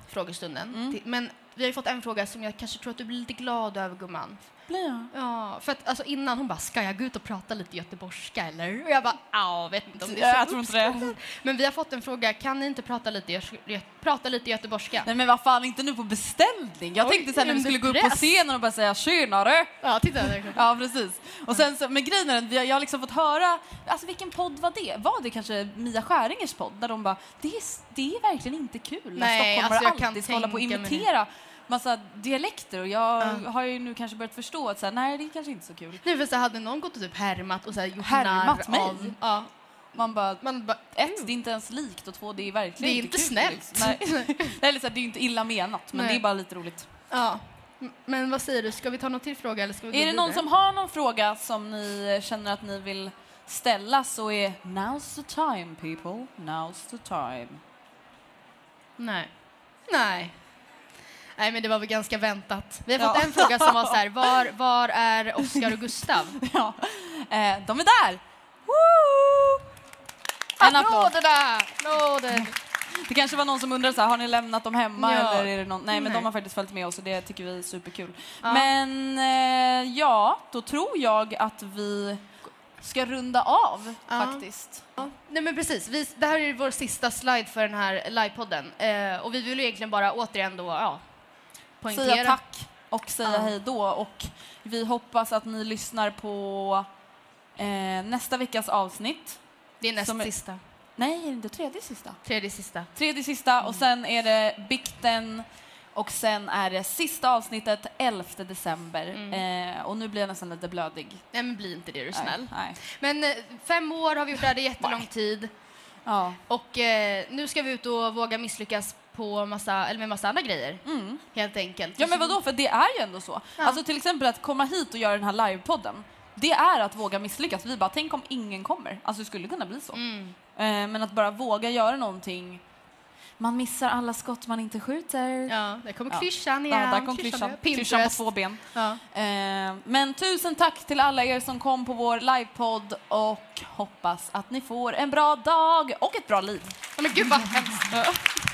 frågestunden. Mm. Till, men vi har fått en fråga som jag kanske tror att du blir lite glad över, gumman. Blir jag? Ja, för att alltså, innan hon bara, ska jag gå ut och prata lite göteborgska eller? Och jag bara, ja, vet inte om det är så uppskattat." Men vi har fått en fråga, kan ni inte prata lite, prata lite göteborgska? Nej men vad fan, inte nu på beställning. Jag Oj, tänkte sen när vi skulle gå upp på scenen och bara säga tjenare. Ja, titta. Ja precis. Och sen så, men grejen är att jag har liksom fått höra, alltså vilken podd var det? Var det kanske Mia Skäringers podd? Där de bara, det är, det är verkligen inte kul när stockholmare alltså alltid ska hålla på och tänka mig imitera massa dialekter och jag Ja. har ju nu kanske börjat förstå att så här, nej det är kanske inte så kul. Nu för så hade någon gått och typ härmat och så här gjort Härmat mig? Av, ja, Man bara, man bara, ett, det är inte ens likt och två, det är verkligen Det är inte kul, snällt. Liksom. Nej. Eller så här, det är inte illa menat, men Nej. det är bara lite roligt. ja. Men vad säger du, ska vi ta någon till fråga eller ska vi Är det någon vidare? som har någon fråga som ni känner att ni vill ställa så är now's the time people, now's the time. Nej. Nej. Nej, men det var väl ganska väntat. Vi har fått Ja. en fråga som var så här, var, var är Oskar och Gustav? Ja. Eh, de är där! Woo! En applåd. Applåderna! Applåder! Det kanske var någon som undrade så här, har ni lämnat dem hemma Ja. eller är det någon? Nej, men Nej. de har faktiskt följt med oss och det tycker vi är superkul. Ja. Men eh, ja, då tror jag att vi ska runda av Ja. faktiskt. Ja. Nej men precis, vi, det här är vår sista slide för den här livepodden. Eh, och vi vill egentligen bara återigen då, ja, poängtera. Säga tack och säga Ja. hej då och vi hoppas att ni lyssnar på eh, nästa veckas avsnitt. Det är näst är- sista. Nej, är det inte tredje sista? Tredje sista. Tredje sista och sen är det bikten och sen är det sista avsnittet 11 december. Eh, och nu blir jag nästan lite blödig. Nej men bli inte det, är du Nej, snäll. Nej. Men eh, fem år har vi gjort det här, det är jättelång tid. Ja. Och eh, nu ska vi ut och våga misslyckas på massa, eller med massa andra grejer. Mm. Helt enkelt. ja, men vadå? För det är ju ändå så. Ja. Alltså till exempel att komma hit och göra den här livepodden. Det är att våga misslyckas. Vi bara, tänk om ingen kommer. Alltså det skulle kunna bli så. Mm. Eh, men att bara våga göra någonting. Man missar alla skott man inte skjuter. Ja, där kommer Ja. klyschan Ja, igen. där kom klyschan. Klyschan på två ben. Ja. Eh, men tusen tack till alla er som kom på vår livepodd och hoppas att ni får en bra dag och ett bra liv. Ja, men gud vad hemskt.